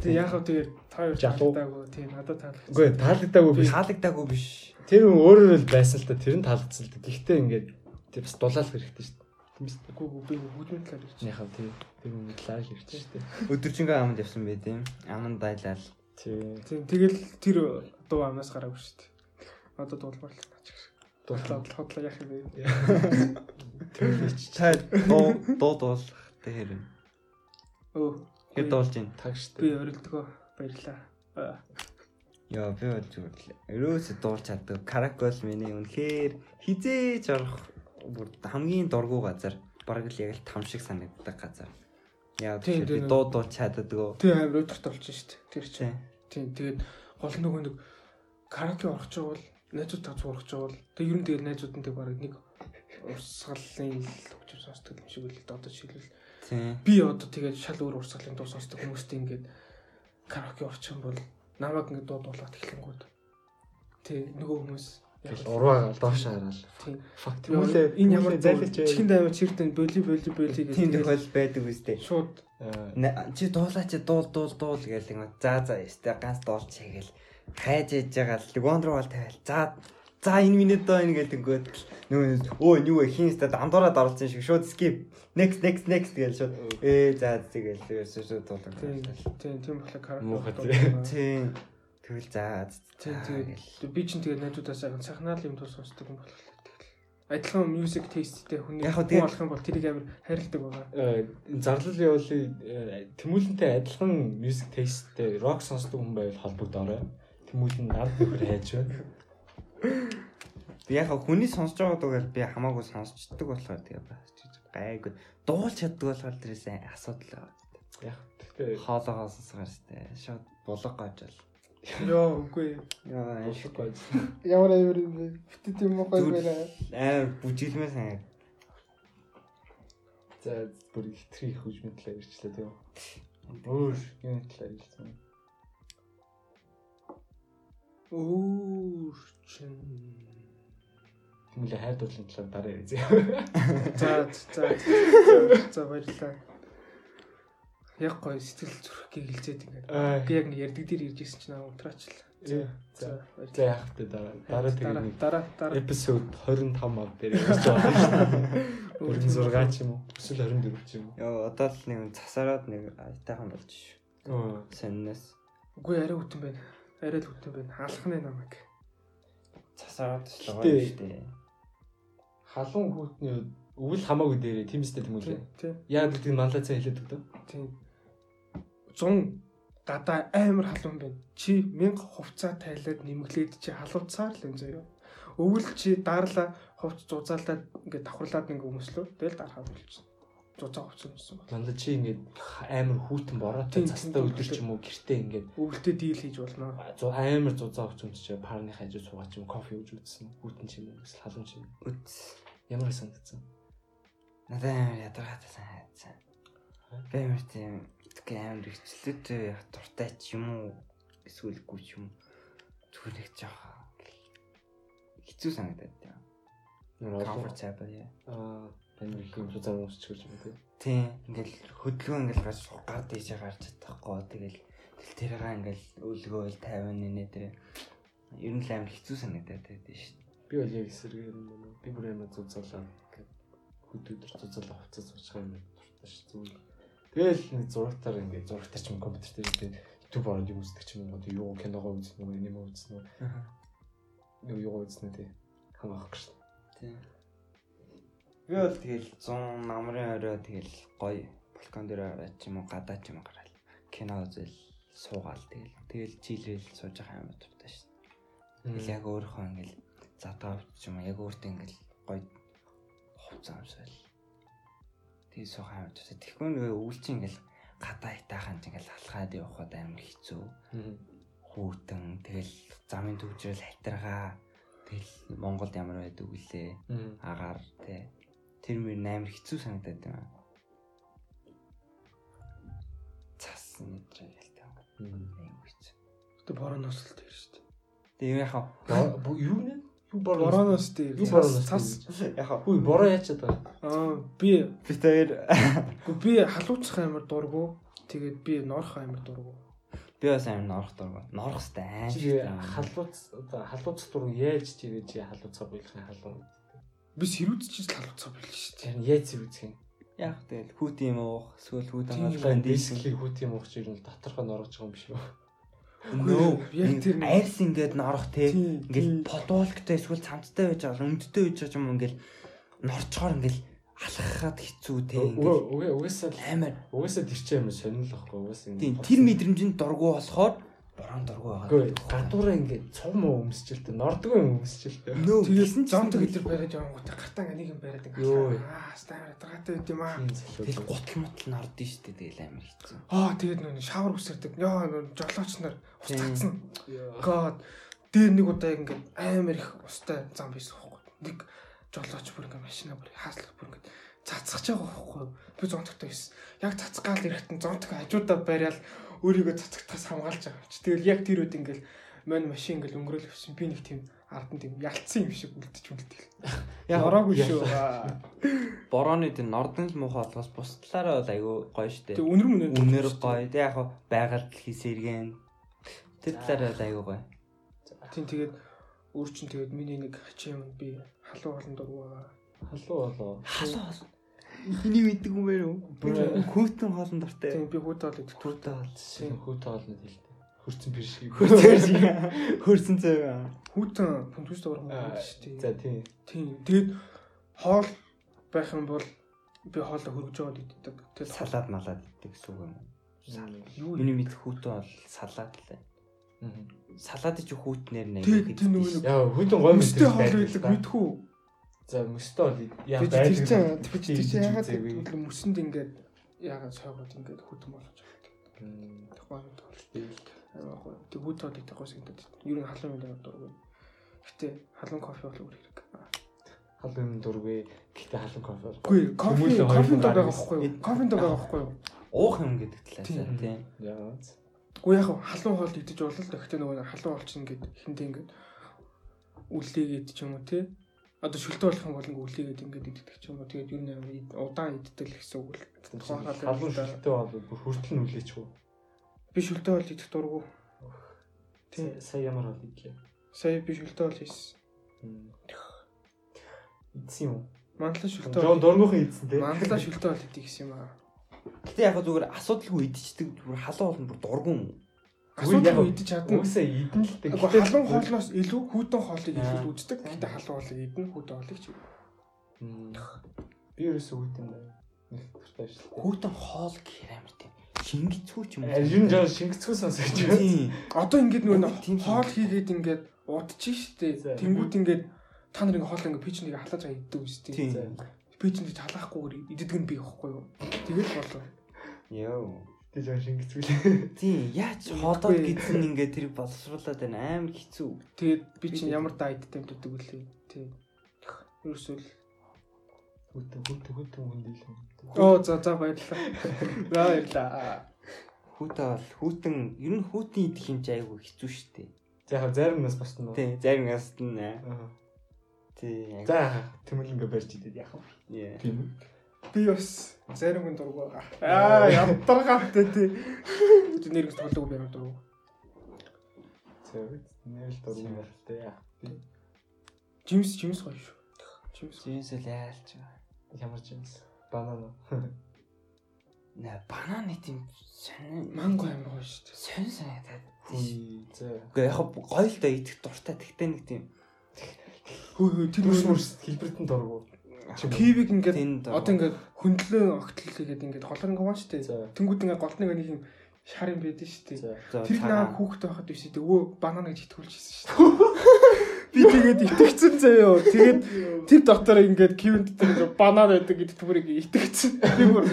S3: Тэг яг хав тэгээд та хоёр таалагдаагүй тийм надад таалагдсан.
S1: Үгүй таалагдаагүй би.
S2: Таалагдаагүй биш.
S1: Тэр хүн өөрөө л байсан л да тэр нь таалагдсан л да. Гэхдээ ингээд тэр бас дулаалах хэрэгтэй шүү дээ.
S3: Үгүй би бүдмэн талаар ярьж.
S1: Яхав тий. Тэр хүн талаар хэрэгтэй шүү дээ.
S2: Өдөржингөө аманд явсан байт юм. Аманд дайлал.
S1: Тий.
S3: Тийм тэгэл тэр дуу амнаас гараагүй шүү дээ. Одоо дуулмаар л наач.
S1: Дулаан.
S3: Хотлоо хотлоо яах юм бэ?
S1: Тэр ч
S2: Та дуу дуу дуулах тэр юм.
S3: Өө.
S2: Хэд дуулж байна?
S1: таг шүү
S3: Би орилдгоо баярлаа. Аа.
S2: Яа би бол зүгээр л ерөөсө дуулж чаддаг. Каракол миний үнэхээр хизээж орох бүр хамгийн дургу газар. Бараг л яг л там шиг санагддаг газар. Яа
S3: Тийм,
S2: би
S3: тийм.
S2: дуу дуулж чаддаг.
S3: Тэр амар өдөрт олж шүү дээ. Тэр чинь.
S2: Тийм.
S3: Тийм тэгээд гол нөгөө нэг караоке орох ч бол найзууд тав зурах ч бол тэг ер нь тэгээд найзуудтай бараг нэг урсгалын хөгжим сонсдог юм шиг үл одоо жишээлбэл
S2: Тийм.
S3: би одоо тэгээд шал өөр урсгалын дуу сонсдог хүмүүстэй ингээд караоке орчих юм бол намайг ингээд дуу дуулаад эхлэнгүүд тий нөгөө хүмүүс
S1: Тэгэл урваа доош
S3: тийм.
S1: Fuck
S3: Тэгмүүлээ энэ ямар
S1: зайлж
S3: чихэн дайваа чирдэн боли боли боли гэж
S2: Тийм тохиол байдаг үстэй.
S3: шууд.
S2: На- Чи дуулаа чи дуул дуул дуул гээл юм. За за ёстой ганц дуулч хийгээл хайж ээж байгаа л руу бол тавиал. За за энэ минут доо энэ гээл тэнгүүд нөгөө өө юу вэ? Хин өстой дамдуураад оролцсон шиг шууд skip. Next next next гээл шууд. Ээ за тэгэл ерөөсөө шууд дуулаа.
S3: тийм тийм тийм болохоор караоке
S2: Тийм. Тэгвэл за гээл.
S3: би чинь тэгээд найзуудаас яг сахнаал юм дуу сонсдог юм болох л тэгэл. Адилхан music tasteтэй хүний
S2: Яг хөө
S3: болох юм бол тэрийг амар хайрладаг байгаа.
S1: зарлал явуулын тэмүүлэнтэй адилхан music tasteтэй rock сонсдог хүн байвал холбогдоорой. Тэмүүлэн над нөхөр хайж байна.
S2: Би яг хүний сонсож байгаа дуугаар би хамаагүй сонсчдаг болохоор тэгээ бас гайгүй дуулж чаддаг болохоор тэрээс асуудал байгаа.
S1: Яг гэхдээ
S2: Хоолоогоо сонсгоор сте. Шууд булга гажал.
S3: Йоо үгүй.
S2: Яа
S1: ашиг гой.
S3: Ямар аюур юм бэ? Битээ тийм мохой байна.
S2: амар бүжиглмээр санаг.
S1: За бүр хитрхи их хөгжмийн талаар ярьчлаа тийм. Өөр юм талаар ярьсан.
S3: Өөр чин.
S1: Тэмүүлээ хайр дурлалын талаар дараа.
S3: За за за за баярлалаа. Яг гоё сэтгэл зүрх гигэлзээд ингээд. Би яг ярддаг дээр ирж ирсэн чинь аа унтраачлаа.
S1: За
S3: За
S1: яах вэ дараа дараа тэгээ
S3: дараа
S1: нэг
S3: дараа дараа
S1: эпизод 25 ав дээр ярьж байгаа дээ. 26 ч юм уу? Эсвэл 24 ч юм уу?
S2: Йоо одоо л нэг цасараад нэг айтайхан болж шүү.
S1: Аа.
S2: Сонноос
S3: Үгүй арай хүтэн байна. Арай л хүтэн байна. Хаалхны намайг.
S2: цасараад л байгаа юм шүү дээ.
S1: Халуун хүүтний өвөл хамаагүй дээрээ тэмүүлээ.
S3: Тийм.
S1: Яг гэдэг нь манлаа цай хэлээд өгдөө.
S3: Тийм. 100 гадаа амар халуун байна. Чи 1000 хувцаа тайлаад нэмглээд чи халууцаар л юм заяа. Өвөл чи дарлаа хувц зузаалаад ингээд давхарлаад нэг өмслөө. Тэгэл дарахаа болчихсон. Зузаа хувц өмсөн байна.
S1: Манлаа чи ингээд амар хүүтэн бороотой
S3: тийм,
S1: өдөр ч юм уу гэртээ ингээд
S3: Өвөлтэй дийл хийж болно.
S1: амар зузаа авч өмсч парны хажуу суугаад юм кофе ууж үзсэн. Хүүтэн ч юм уу эсвэл халуун ч юм. уу.
S2: Үз.
S1: Ямар санагдсан?
S2: Надад амар ядаргаатай санагдсан. Би амар тийм тэгээ амар ихчлээд дуртай ч юм уу эсвэл ч юм зүгээр нэг жоохон хэцүү санагдаад тийм.
S1: Ямар олон
S2: Comfortable яа.
S1: аа их юм зузаа өмсч гэж юм тий.
S2: Тийм ингээл хөдөлгөөн ингээл гарч гар дээшээ гарч чадахгүй тэгэл тэл тэргээ ингээл өлгөөл 50 нэ тэр ер нь л амар хэцүү санагдаад байдаг шүү дээ.
S1: Би бол яг эсрэгээр юм. Би бүр амар зузаалаа ингээд хөд өдөр зузаалаа хувцас суучгаа юм дуртай ш зүгээр. Тэгэл нэг зурагтаар ингээд зурагтаар ч юм компьютер дээр ингээд YouTube ороод юм үздэг ч юм уу юу киногоо үзнэ үү юм үзнэ үү юу юу үзнэ тий. Хамаахгүй ш.
S2: Тийм. Би бол тэгэл 100 намрын орой тэгэл гоё балкон дээр ороод ч юм уу гадаа ч юм гараал кино үзэл суугаал тэгэл тэгэл чийлэл сууж байгаа амар дуртай дээ. Тэгэл яг өөрөө ингээл задгаа ч юм яг өөртөө ингээл гоё хувцас амсвал тий суух амар дуртай. Тэгэхгүй нэг өвлч ингээл гадаа итаахан ингээл алхаад явхад амар хэцүү хүүтэн тэгэл замын төвчрэл хайтаргаа тэгэл Монголд ямар байдаг үлээ агаар тий Тэр мөр амар хэцүү санагдаад байна. Цас нэтрээ гэлтэй. Аюу хэцүү.
S3: Тэ бороноос л тэр шүү дээ.
S2: Тэгээ яхаа
S1: Юу нэ?
S3: Бороноос
S1: Юу
S3: цас цас
S2: яхаа
S1: Хүй бороо яачаад байгаа.
S3: аа би
S2: би тэр
S3: би халууцах амар дургу. Тэгээд би норох амар дургу.
S2: би бас амар норох дург. Норох сте.
S1: Чи халууц халууц дург яаж чигээ чи халууцаа болгохын халуун.
S3: Би сэрүүцчихж л халууцах байл шүү дээ.
S1: Тэр яаж зэрүүцэх юм?
S2: Яг тэгэл хүүт юм уух, эсвэл хүүт
S1: Тийм
S2: хамгаалах
S1: basically хүүт юм ууч юм доторхоо норгож байгаа юм биш үү?
S2: Нөө арьс ингээд норох те
S3: ингээд
S2: подволктой эсвэл цамцтай байж байгаа өмдтэй байж байгаа юм ингээд норчхоор ингээд алхахад хэцүү те
S1: ингээд угаасаа
S2: амар.
S1: угаасаа тэр чинь амар сонирхолтой угаасаа
S2: тэр мэдрэмжинд дургу болохоор борон дургу байгаа.
S1: Үгүй гадуураа ингээд цов муу өмсчилтэй нордгүй
S3: тэгсэн зонт
S2: чинь
S3: гэдэр байгаад явангуудаа гартаа нэг юм бариад ингээд
S1: Йоо.
S3: аа стаар дараатай байт юм аа.
S2: тэгэл гутал мутал нордсон шүү дээ тэгэл амар хэцүү.
S3: Аа тэгээд нөө шавар үсэрдэг. Яа нөө жолооч нар ус татсан. God дээр нэг удаа ингээд амар их устай зам байсан байхгүй. Нэг жолооч бүр ингээд машина бүр хааслах бүр ингээд цацгаж байгаа байхгүй. Би зонтогтой байсан. Яг цацгаал ирэхтэн зонтог хажуудаа бариад өөрийгөө цацгатахаас хамгаалж байгаа юм чи. Тэгэл яг тэр үед ингээд мань машин ингээд өнгөрөөл авсан. Би нэг тийм ардан тийм ялцсан юм шиг үлдэж үлдээл.
S2: Яг
S3: Ороогүй шүү.
S2: Борооны тэр нордон л муухай болохоос бус талаараа бол айгүй гоё шүү
S3: Тэг үнэр мөнөр
S2: Үнээр гоё. Тэг яг хаа байгаль дэлхийс эргэн. Тэр талаараа бол айгүй гоё.
S3: Тийм тэгээд өөр чин тэгээд миний нэг хачин юм би халуун олон дургу байгаа.
S1: Халуу болоо.
S2: Халуу бол. Энийг мэддэг юм байна уу? Хүүтэн хоолн дуртай.
S3: Тийм би.
S2: Хүүтэн хоол.
S1: Тийм хүүтэй хоолны хэлтэй. Хөрцөн бэр шиг.
S2: Хөрсөн цай.
S3: Хүүтэн пунктус дургу
S1: Аа,
S3: байгаа шүү дээ.
S1: За тийм.
S3: Тийм. Тэгээд хоол байх юм бол би хоолоо хөргөж яваад иддэг. Тэгээд
S2: Салаад малаад иддэг гэсэн үг юм.
S3: юу
S2: Миний мэд хүүтэн бол салаад л байна. Салаад чи хүүтнэр нэ.
S3: Тэг тийм нэг
S1: Яа хүүтэн гой
S3: мөстэй хоол
S1: байдаг
S3: мэдхүү.
S1: За бол яа
S3: Би тэр чинь
S1: байдаг.
S3: тэр чинь ягаад гэвэл мөсөнд ингээд ягаад сойгоод ингээд хүүтэн болгож байгаа.
S1: Мм.
S3: Тэгваа юм тоолж. Аа гоё. Тэг хүүтэн хоол идэх гойс ингээд. Юу нэг халуун юм дургу. Гэтэ халуун кофе бол өөр хэрэг.
S1: Халуун дургүй. Гэхдээ халуун кофе. бол-
S3: Үгүй кофе кофенд байгаа байхгүй юу? Кофенд байгаа байхгүй юу?
S2: Уух юм гэдэг талаас
S3: Тийм.
S2: тийм.
S1: Яа.
S3: Уу яг халуун хоол идэж болно л гэхдээ нөгөө халуун чинь ингээд ихэндээ ингээд үлээгээд ч юм уу тий. Одоо шүлтэ болох юм бол ингээд үлээгээд ингээд иддэг ч юм уу. Тэгээд юу нээр удаан иддэг л гэсэн үг л. Тухайн
S1: Халуун шилтэй бол бүр хүртэл нь үлээч үү.
S3: би шүлтэ хоол идэх дургу. Тийм.
S1: Сая- ямар бол идлээ.
S3: Сая би шүлтэ хоол хийсэн.
S1: Идсэн юм.
S3: Манлаа шүлтэ
S1: Жон
S3: хоол.
S1: дургуухан идсэн тий.
S3: Манлаа шүлтэ хоол идэх гэсэн юм аа.
S2: Гэтэ яг зүгээр асуудалгүй идчихдэг зүгээр халуун бол бүр дургуун.
S3: Асуудал идэж чадна.
S1: Угсаа идэн л дээ.
S3: Гэхдээ халуун хоолноос илүү хүүтэн хоолыг илүү үздэг. Гэхдээ халуун хоолыг идэн хүүтэн хоолыг ч.
S1: Мм. Би ерөөсөө үт юм байна. Нэг дуртай шүү.
S2: Хүүтэн хоол гэхээр амар тийм. Шингэцүү ч юм уу.
S1: Э, Ер нь жоо шингэцгүй сонсож байна.
S3: Одоо ингээд нөгөө хоол хийгээд ингээд удчих.
S1: За.
S3: Тэнгүүд ингээд та нар ингээд хоол ингээд пичнийг халааж байгаа иддэг үстэй. Пичнийг талаахгүйгээр иддэг нь би ихгүй юу. Тэгээд болоо.
S2: Йоо.
S1: Тэ жоо шингэцгүй.
S2: Тийм. Яаж хоолоо гэсэн ингээд тэр боловсруулаад байна амар хэцүү.
S3: Тэгээд би чинь ямар дайдтай мэддэг үлээ. Тийм. Ерөөсөө л
S1: Хүтэн хүтэн хүтэн хүндэл.
S3: Оо за за баярлалаа. За баярлалаа.
S2: Хүүтэн бол хүүтэн ер нь хүүтэн идэх юм чи айгүй хэцүү шттэ.
S1: За яг зарим нас басна.
S2: Тийм. Зарим яст нь.
S1: Аа.
S2: Тийм.
S1: За тэмүүлэнгээ барьж идэв яах вэ? Тийм.
S3: Би бас зарим хүн дург байгаа. Аа ядтаргаатай тий. Чи нэрс тоглоог би ямар дург.
S1: За нэрэл дургуун барьтай яах.
S3: Жимс жимс гоё шүү. Жимс.
S2: Жинсэл яалч байгаа.
S1: Ямар ч юмс. Банана.
S2: Нэ бананы тийм сонин
S3: Манго амар гоё шүү.
S2: сонин санагдаад.
S1: Хүй. За.
S2: Гэхдээ яг гоё л да идэх дуртай. Тэгтээ нэг тийм
S3: Хөө хөө тэр мөрс
S1: мөрс хэлбэртэн дургу.
S3: Кивиг ингээд одоо ингээд хөндлөө огтлол хийгээд ингээд голор ингээд уун штэ. Тэнгүүд ингээд голтныг нэг юм шар юм байдэн штэ. Тэр наа хүүхдээ байхад биш дээ. Өвөө банана гэж итгүүлчихсэн штэ. Би тэгээд итгэцэн заяо. Тэгээд тэр доктор ингээд кивэнд тэр банана байдаг гэдэг бүрийг итгэцэн. Би бүр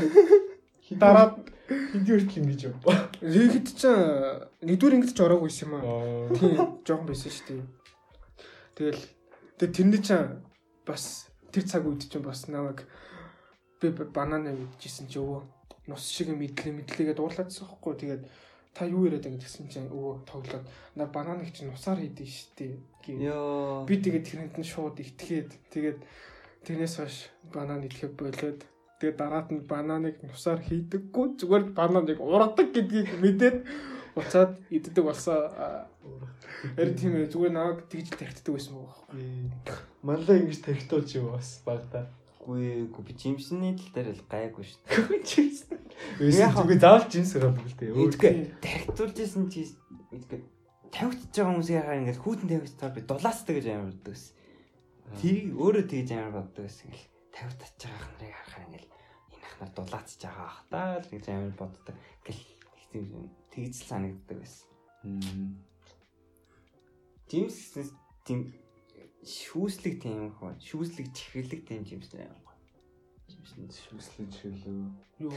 S3: дараа
S1: Хэдий хүртэл ингэж юм.
S3: Ригд ч нэгдүгээр ингэж ороогүй юм аа. Тийм жоохон байсан шүү дээ. Тэгэл тэг тэрний ч бас тэр цаг үед чинь бас намайг би банана мэдчихсэн чи өвөө нус шиг мэдлээ мэдлээгээд уурлаадсан байхгүй тэгээд та юу яриад байгаа гэсэн чинь өвөө тоглоод на бананыг чинь нусаар хийдэж штий гэв. Би тэгээд тэрнэд нь шууд итгээд тэгээд тэрнээс хойш банан идэхэд болоод тэгээд дараад нь бананыг нусаар хийдэггүй зүгээр бананыг ургадаг гэдгийг мэдээд уцаад иддэг болсон. Харин тийм ээ зүгээр намайг тэгж тархитдаг байсан байгаа байхгүй.
S1: Манлаа ингэж тархитуулж юу бас багтаа.
S2: Үгүй үгүй би жимсний тал дээр л гайгүй шүү дээ.
S1: Жимс.
S2: Яг-
S1: Үгүй заавал жимс гараад л дээ. Өөр
S2: Үгүй тархитуулжсэн чи үгүй тавигдчихж байгаа хүмүүсийн хараа ингээд хүүтэн тавигдчихаар би дулаацдаг гэж амар боддог байсан. Тийг өөрөө тэгж амар боддог байсан гэл тавигдчихж байгаа нарыг харахаар ингээд энэ ах нар дулаацж байгаа ах таа л гэж амар боддог. Гэл тэгж санагддаг байсан. Жимс тийм шүүслэг тийм хөө шүүслэг чихэрлэг тийм жимс нэ амар гоё.
S1: жимс шүслэж хэлээ.
S3: Юу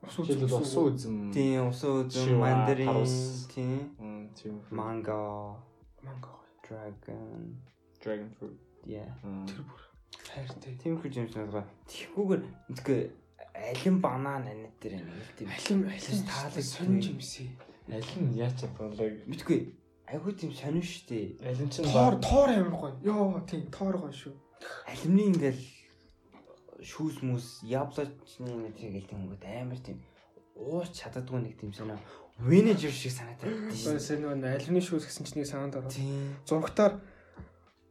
S1: Жишээлбэл усуу үзм.
S2: Тийм усуу
S1: Шиваа,
S2: мандарин тийм
S1: тийм.
S2: манго
S3: манго
S2: dragon
S1: Dragon fruit.
S2: yeah
S3: тэр бүр хайртай.
S2: Тиймэрхүү жимс байгаа. Тэгхгүйгээр мэдгүй алин банан анит дээр нэг л тийм.
S3: Алим алим
S2: таалаг
S3: таалаг сонирч юмсий.
S1: Аль нь яаж чадвалаа.
S2: Мэдгүй айгүй тийм сонин штэ.
S1: Аль нь ч
S3: Тоор тоор амар гоё. Йоо тийм тоор гоё шүү.
S2: Алимны ингээл шүүс мүс яблочны нэг тийм гот амар тийм ууч чаддгүй нэг тийм сонио венежер шиг санагдаад
S3: Гэхдээ
S2: тийм.
S3: сая нөгөө альмны шүүс гэсэн чинь нэг санаанд ороо. Зургатаар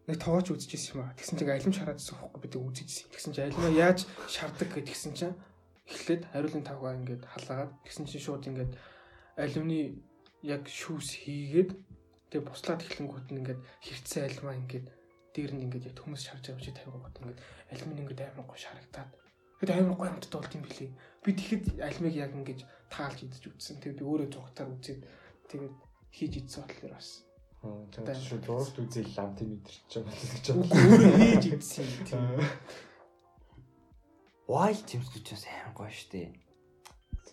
S3: нэг тоогооч үзчихсэн юм аа. Тэгсэн чинь альм шараадсан байхгүй бид үзчихсэн. Тэгсэн чинь альмаа яаж шардаг гэдгсэн чинь эхлээд хариулын тавгаа ингээд халаагаад тэгсэн чинь шууд ингээд альмны яг шүүс хийгээд тэгээ буслаад эхлэнгүүт нь ингээд хэрцсэн альмаа ингээд дээр нь ингээд яг хүмүүс шарж байгаа чи тавигаа бод ингээд альмын ингээд амар гоо шарагдаад тэгэд амар гоо амтд болд юм билий. Би тэгэхэд альмыг яг ингээд таалж идэж үзсэн. Тэгээ би өөрөө зургатаар үзээд тэгээд хийж идсэн бодлоор бас
S1: Тэгээд шүү дурд үзэл ламт мэдэрч байгаа гэж бодлоо.
S3: өөрөө хийж идсэн юм тийм.
S2: Wild жимс гэж бас амар гоё штэ.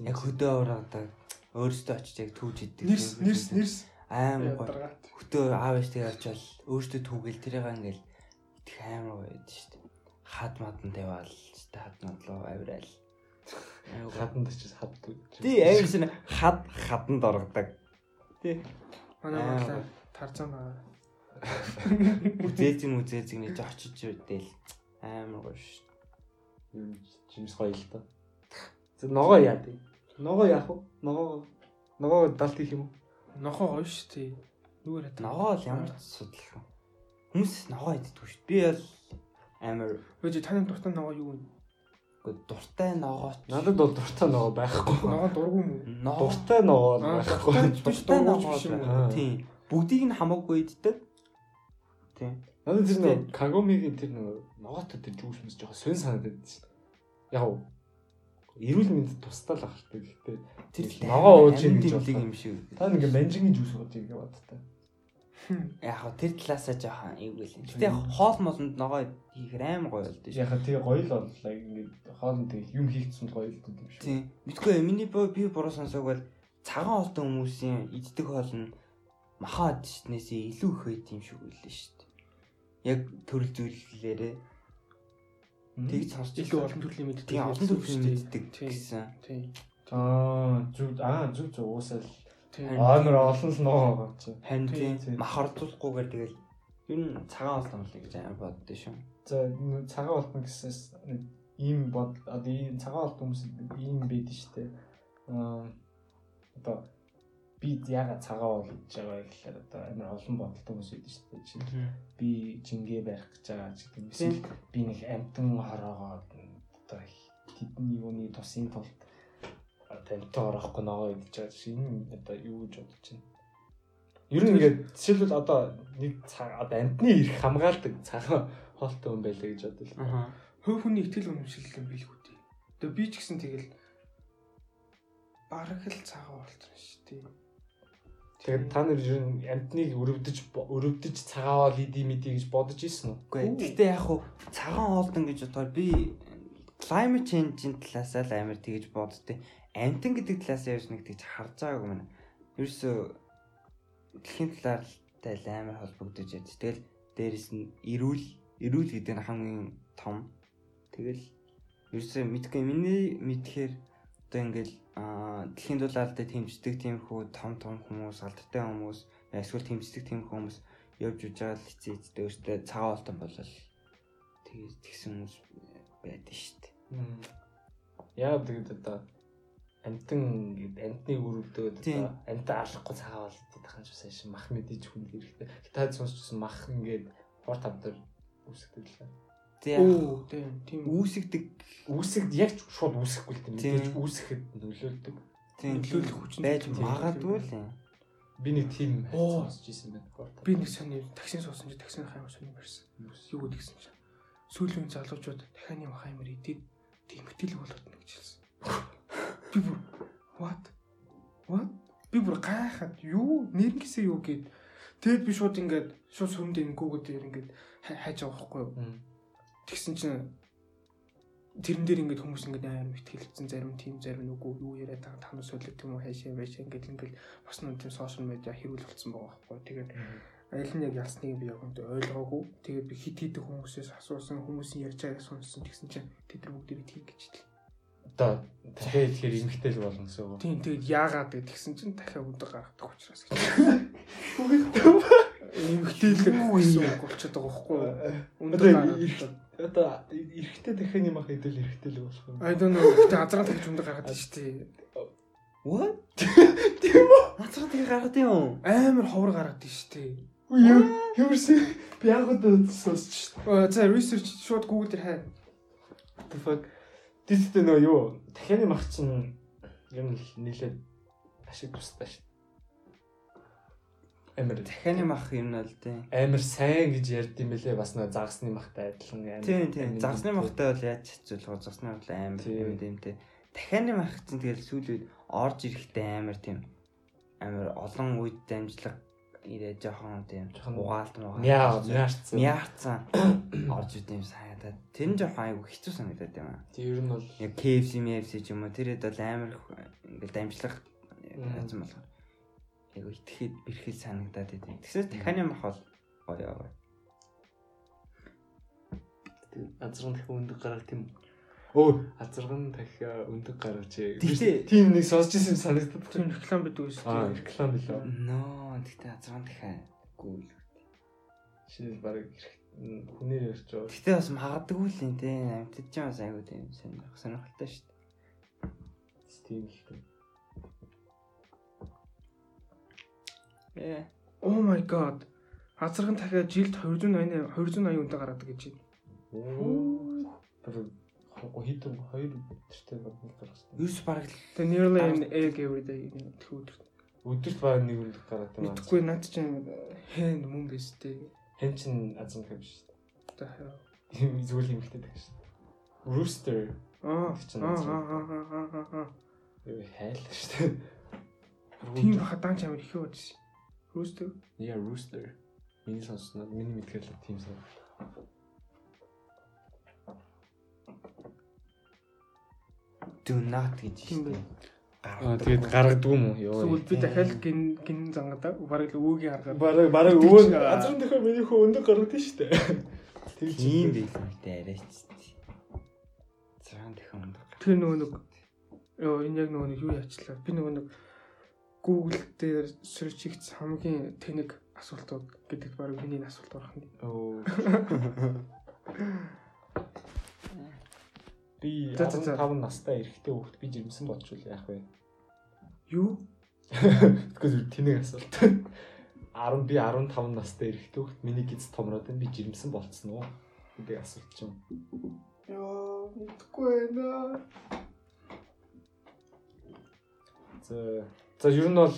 S2: Яг хөдөө ураадаг өөрөөсөө очиж яг түүж идэг.
S3: Нэрс нэрс нэрс ядаргаат.
S2: хөтөө аав ээжтэйгээ очивол өөртөө түүгээл тэрийг ингээл идэх амар байд дээ. Хад мадан тавиал штэ хад мадлоо авираал.
S1: хаданд ч хад.
S2: Тий шин хад хаданд оргодог. Тий.
S3: Манай
S2: Аа,
S3: бодлоо тарцан байгаа.
S2: Үзээзэн үзээзэг нэж очиж үдэл амар гоё шүү.
S1: Жимс гоё л та. За ногоо яа тий. Ногоо яах вэ? Ногоо ногоо далт хийх юм уу?
S3: Нохоо гоё шүү. Юу яриад байгаа.
S2: Ногоо л ямар ч судал юм. Хүмүүс ногоо иддэг шүү. Би бол амар
S3: Өөж таны дуртай ногоо юу вэ?
S2: үгүй дуртай ногоо.
S1: Надад бол дуртай ногоо байхгүй.
S3: Ногоо дургүй юм уу?
S1: Дуртай ногоо байхгүй.
S3: дуртай-
S2: ногоо.
S3: биш юм уу?
S2: Тийм. Бүгдийг нь хамаагүй иддэг. Тийм.
S1: Надад тэр нэг Кагомигийн тэр нэг ногоотой тэр жүүс мэс жоохон сонь санагдаад байна шүү. Яг. Эрүүл мэнд тусдаа л ахaltaй гэхдээ
S2: Тэр
S1: л ногоо ууж ийн гэж бодлоо.
S2: юм шиг.
S1: та нэг менжингийн жүүс ууж ийн гэж боддог.
S2: Яг хөө тэр талаасаа жоохон эвгүй л. Гэтэ хоол молонд ногоо хийхэр амар гоё болд шүү.
S1: Яхаа тий гоё л боллоо ингээд хоолнд тэг юм хийгдсэн гоё л юм шүү.
S2: Тийм. Мэдгүй миний би буруу сонсоог бол цагаан хоолтой хүмүүсийн иддэг хоол нь махаа идснээсээ илүү их байт юм шиг үлээ шүү дээ. Яг төрөл зүйлээрээ тэгж сонсч
S3: Илүү олон төрлийн мэддэг.
S2: Тийм олон төрлийн мэддэг гэсэн.
S3: Тийм.
S1: Аа зүг аа зүг зүг уусаал
S3: Тийм.
S1: амар олон л ногоо чи.
S2: Харин
S3: Тийм,
S2: тийм
S1: тийм.
S2: мах ордуулахгүйгээр тэгэл ер нь цагаан юм л гэж амар боддөө шүү.
S1: За цагаан болтон гэсээс ийм бод одоо ийм цагаан болт хүмүүс ийм байд нь штэ. Аа одоо би яга цагаан бол гэж байгаа гэхээр одоо амар олон бодолтой хүмүүс байдаг штэ. Чи би жингээ барих гэж байгаа ч гэдэг юм. Эсвэл би нэг амтан хороогоо одоо тэдний юуны тусын тулд амтан орохгүй ногоо идэж байгаа шиг энэ одоо юу гэж бодож байна. Ер нь ингээд жишээлбэл одоо нэг цаг одоо амтны ирэх хамгаалдаг цагаан хоолтой хүн байлаа гэж бодлоо.
S2: Аа.
S3: Хөв хүний ихтгэл үнэмшил юм билгүй дээ. Тэгээ би ч гэсэн тэгэл бараг л цагаан болчихсон шүү дээ.
S1: Тэгээд та нар ер нь амтныг өрөвдөж өрөвдөж цагаавал иди мэдий гэж бодож ирсэн үү?
S2: Үгүй. Гэтэ яг хуу цагаан хоолтон гэж бодохоор би climate change-ийн талаас л амар тэгэж боддتي. Амтан гэдэг талаас яаж нэг тэгж харж байгаагүй мэнэ. Ерөөсөө дэлхийн талаар тай амар холбогдож яд. Тэгэл дээрэс нь эрүүл эрүүл гэдэг нь хамгийн том. Тэгэл ерөөсөө мэдгүй миний мэдхээр одоо ингээл аа дэлхийн дулаалдаа тэмцдэг тиймэрхүү том том хүмүүс, алдартай хүмүүс, эсвэл тэмцдэг тиймэрхүү хүмүүс явж үж байгаа л хэцээ хэцээ өөртөө цагаан болтон болол тэгээд тэгсэн хүмүүс байдаг шүү дээ.
S1: Яа тэгээд одоо амтан гэд амтны өрөвдөө
S2: Тийм.
S1: одоо амтан алахгүй цагаан бол гэдэг юм шиг сайн мах мэдээж хүн хэрэгтэй. Та сонсчихсан мах ингээд хор тавдар үсгдэг л.
S3: Оо тийм тийм.
S2: үүсгдэг
S1: Үүсгд яг шууд үүсэхгүй л Тийм. мэдээж үүсгэхэд нөлөөлдөг.
S2: тийм
S3: Нөлөөлөх хүчин
S2: байж магадгүй л юм.
S1: Би нэг тийм сонсч ирсэн байна.
S3: Би нэг сони таксин суусан чи таксины хаймар сони барьсан. Юу гэдэг гэсэн чи. Сүүлийн залуучууд дахианы хаймар идээд тэмхтэл болоод нэг гэж хэлсэн. Би бүр what? What? Би бүр гайхаад юу нэрнгэсээ юу гэд Тэгэд би шууд ингээд шууд Google дээр ингээд хай- хайж байхгүй юу. Тэгсэн чинь тэрэн дээр ингээд хүмүүс ингээд амар ихтгэлцэн зарим тийм зарим нүгүү юу яриад байгаа танаа солиод юм уу хайшаа байшаа ингээд ингээд бас нэг тийм сошиал медиа хэрүүл болсон байгаа байхгүй. Тэгээд аль нь яг ялсныг би яг үнтэй ойлгоогүй. Тэгээд би хит хитэх хүмүүсээс асуусан хүмүүсийн ярьж байгааг сонссон тэгсэн чинь тэд нар бүгд тийм гэж хэлсэн.
S1: Одоо дахиад ихээр эмгтэл болно гэсэн үг.
S3: Тийм тэгээд яагаад гэдэг тэгсэн чинь дахиад өндөр гаргадаг учраас гэж. Эмгтээлэг гэсэн үг болчиход байгаа байхгүй юу. Өндөр гаргадаг.
S1: Одоо эрэхтэй дахианы мах идэл эрэхтэй л болох юм.
S3: I don't know. Гэтэ азраа тэгж өндөр гаргаад шүү дээ.
S2: What? Тийм үү? Нацраа тэгээ гаргад юм.
S3: Амар ховор гараад байна шүү дээ.
S1: Юу юмсэн би яг одоо сонсч
S3: За research шууд Google дээр хай.
S1: The fuck. Тэстэй нөө юу? Дахианы мах чинь л нийлээд ашиг тустай шүү. Амар
S2: Дахианы мах юм л тийм.
S1: амар сайн гэж ярьд юм бэлээ бас нөө загсны махтай адилхан амар.
S2: Тийм тийм.
S1: юм.
S2: махтай бол яаж хэцүүлэх вэ? Загсны мах амар
S1: Тийм.
S2: юм димтэй. Дахианы мах чинь тэгэл сүүлийн үед орж ирэхтэй амар тийм амар олон үед дамжлага ирээ жоохон тийм угаалт мугаалт.
S1: Мяа, мяарцсан.
S2: Мяарцсан орж ид юм санагдаад. Тэр нь жоохон айгу хэцүү санагдаад юм аа.
S1: Тэг ер нь бол
S2: Яг KFC, MFC ч юм уу тэр хэд бол амар ингээл дамжлах
S1: Мм.
S2: яасан болгоо. Айгу итгэхэд бэрхэл санагдаад идэв. Тэгсээс дахианы мах бол гоё гоё.
S1: азрын дахин өндөг гаргах тийм Өө азрын дахин өндөг гаргаж.
S2: Тэгтээ-
S1: тийм нэг сонсч ирсэн юм санагдаад.
S3: Тийм реклам байдаг шүү
S1: Аа,
S3: дээ.
S1: реклам билүү.
S2: Ноо тэгтээ азран дахиа гүйл.
S1: Шинэ баг хүнээр ярьж байгаа.
S2: Тэгтээ бас магадгүй л юм те. Амтд ч бас айгу тийм сонирх сонирхолтой шүү дээ.
S1: Тийм л тийм.
S2: Ээ.
S3: Oh my god. Азархан дахиад жилд 280 280 үнэтэй гаргадаг гэж байна.
S1: Оо. Хитэн 2 өдөртэй баг нэг гаргасан.
S2: Юус бараг л
S3: Тэгээ nearly an egg every day гэх өдөр.
S1: Өдөрт баг нэг өндөг гаргаад юм аа.
S3: Мэдхгүй над чинь хэн мөн биз дээ.
S1: Хэн чин азрын дахин биш дээ. Зүгээр юм шүү дээ. Rooster
S3: Аа аа аа аа
S1: юу хайл шүү дээ.
S3: Тийм хатан ч амар их удаа. Рүүстэй.
S1: Yeah, rooster. Миний сонсноо миний мэдгээл тийм сан.
S2: do not гэж
S3: Тийм
S2: шүү
S3: бай.
S2: дээ.
S1: Аа тэгээд гаргадаг юм уу? Йоо.
S3: Тэгвэл би дахиад гин гин зангадаг. Бараг л өвөгийн харгаад.
S1: Бараг бараг өвөө азрын дахин миний хөө өндөг гаргадаг шүү дээ. Тэгж
S2: Тийм байлгүй арайч. Цаан дахин өндөр.
S3: Тэр нөгөө нэг ёо энэ яг нөгөө нэг юу яачлаа. Би нөгөө нэг Google дээр search хийх хамгийн тэнэг асуултууд гэдэг баг миний асуулт орох нь.
S1: Оо. Би
S3: За, за, за.
S1: 15 настай эрэгтэй хүүхэд би жирэмсэн болчихвол яах вэ?
S3: Юу?
S1: Тэгвэл тэнэг асуулт. 10 би 15 настай эрэгтэй хүүхэд миний гиз томроод байна. Би жирэмсэн болцсон уу? гэдэг асуулт ч юм.
S3: Ёо, мэдгүй байна.
S1: За за ер нь бол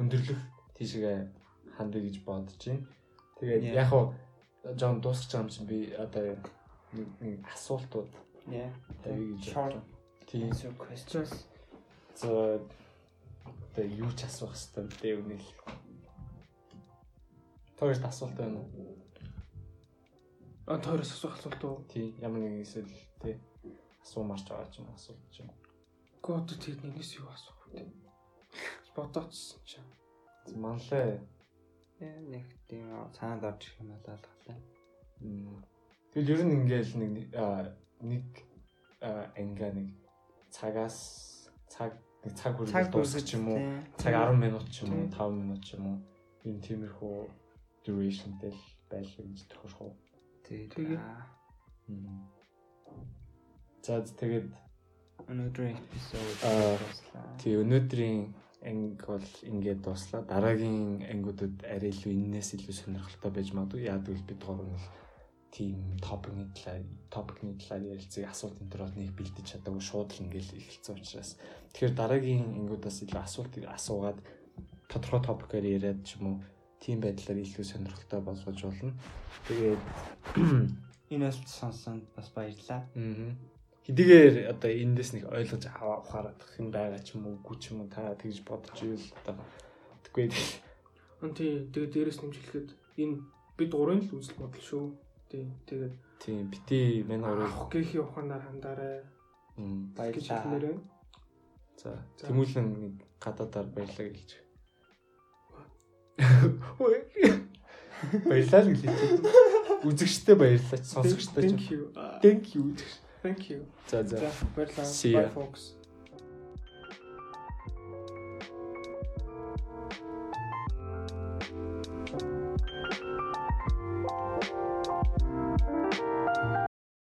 S1: өндөрлөх тийшээ хандъя гэж бодож байна. Тэгээд яг хуу жоон дуусах гэж байгаа юм чинь би одоо нэг асуултууд тавья гэж
S2: Short.
S1: Тийм.
S2: questions.
S1: За одоо юу ч асуух хэвээр дээ үнэл. Тойрт асуулт байна уу?
S3: А тойроос асуух асуулт уу?
S1: Тий, ямар нэгэн эсвэл тий асуумарч байгаа ч юм асуулт ч юм.
S3: Гот тэгэд нэгнээс юу асуух вэ? Бодоцсон ч.
S1: Манлаа
S2: Яа нэг тийм санаад орж ирэх юм болоо галаа.
S1: Тэгэл ер нь ингээл нэг нэг анга нэг цагаас цаг нэг цаг хүртэл дуусах ч юм уу. Цаг 10 минут ч юм уу, 5 минут ч юм уу. Ийм тиймэрхүү durationтэй л байлаа гэж тохирох уу.
S3: Тэгээ.
S1: За тэгээд
S2: өнөөдрийн эпизод
S1: Аа,
S2: дуслаа.
S1: тий өнөөдрийн анги бол ингээд дуслаа. Дараагийн ангиудад арай илүү энээс илүү сонирхолтой байж магадгүй. Яг л бид гурав нь тийм топикны талаар топикны талаар ярилцгийг асуулт энэ төр бол нэг бэлдэж чадаагүй шууд л ингээд эхэлсэн учраас тэгэхээр дараагийн ангиудаас илүү асуултыг асуугаад тодорхой топикаар яриад ч юм уу тийм байдлаар илүү сонирхолтой болгож болно. Тэгээд
S2: Энэ бас сонсон бас баярлаа.
S1: Аа. Хэдийгээр одоо эндээс нэг ойлгож аваа ухаарах юм байгаа ч юм уу, үгүй ч юм уу та тэгж бодож ивэл одоо тэггүй
S3: тий тэгээ дээрэс нэмжлэхэд энэ бид гурвын л үзэл бодол шүү. Тий тэгээд
S1: тийм бити мань
S3: авах гэхийн ухаанаар хандаарай хэлмээрээ.
S1: за тэмүүлэн нэг гадаадаар баярлаа гэлж. Баярлаа л гэлээ. Үзэгчтэй баярлаа. Сонсогчтой.
S3: Thank you.
S1: Thank you.
S3: Thank you.
S1: За за.
S3: За баярлалаа.
S1: See ya.
S3: Bye folks.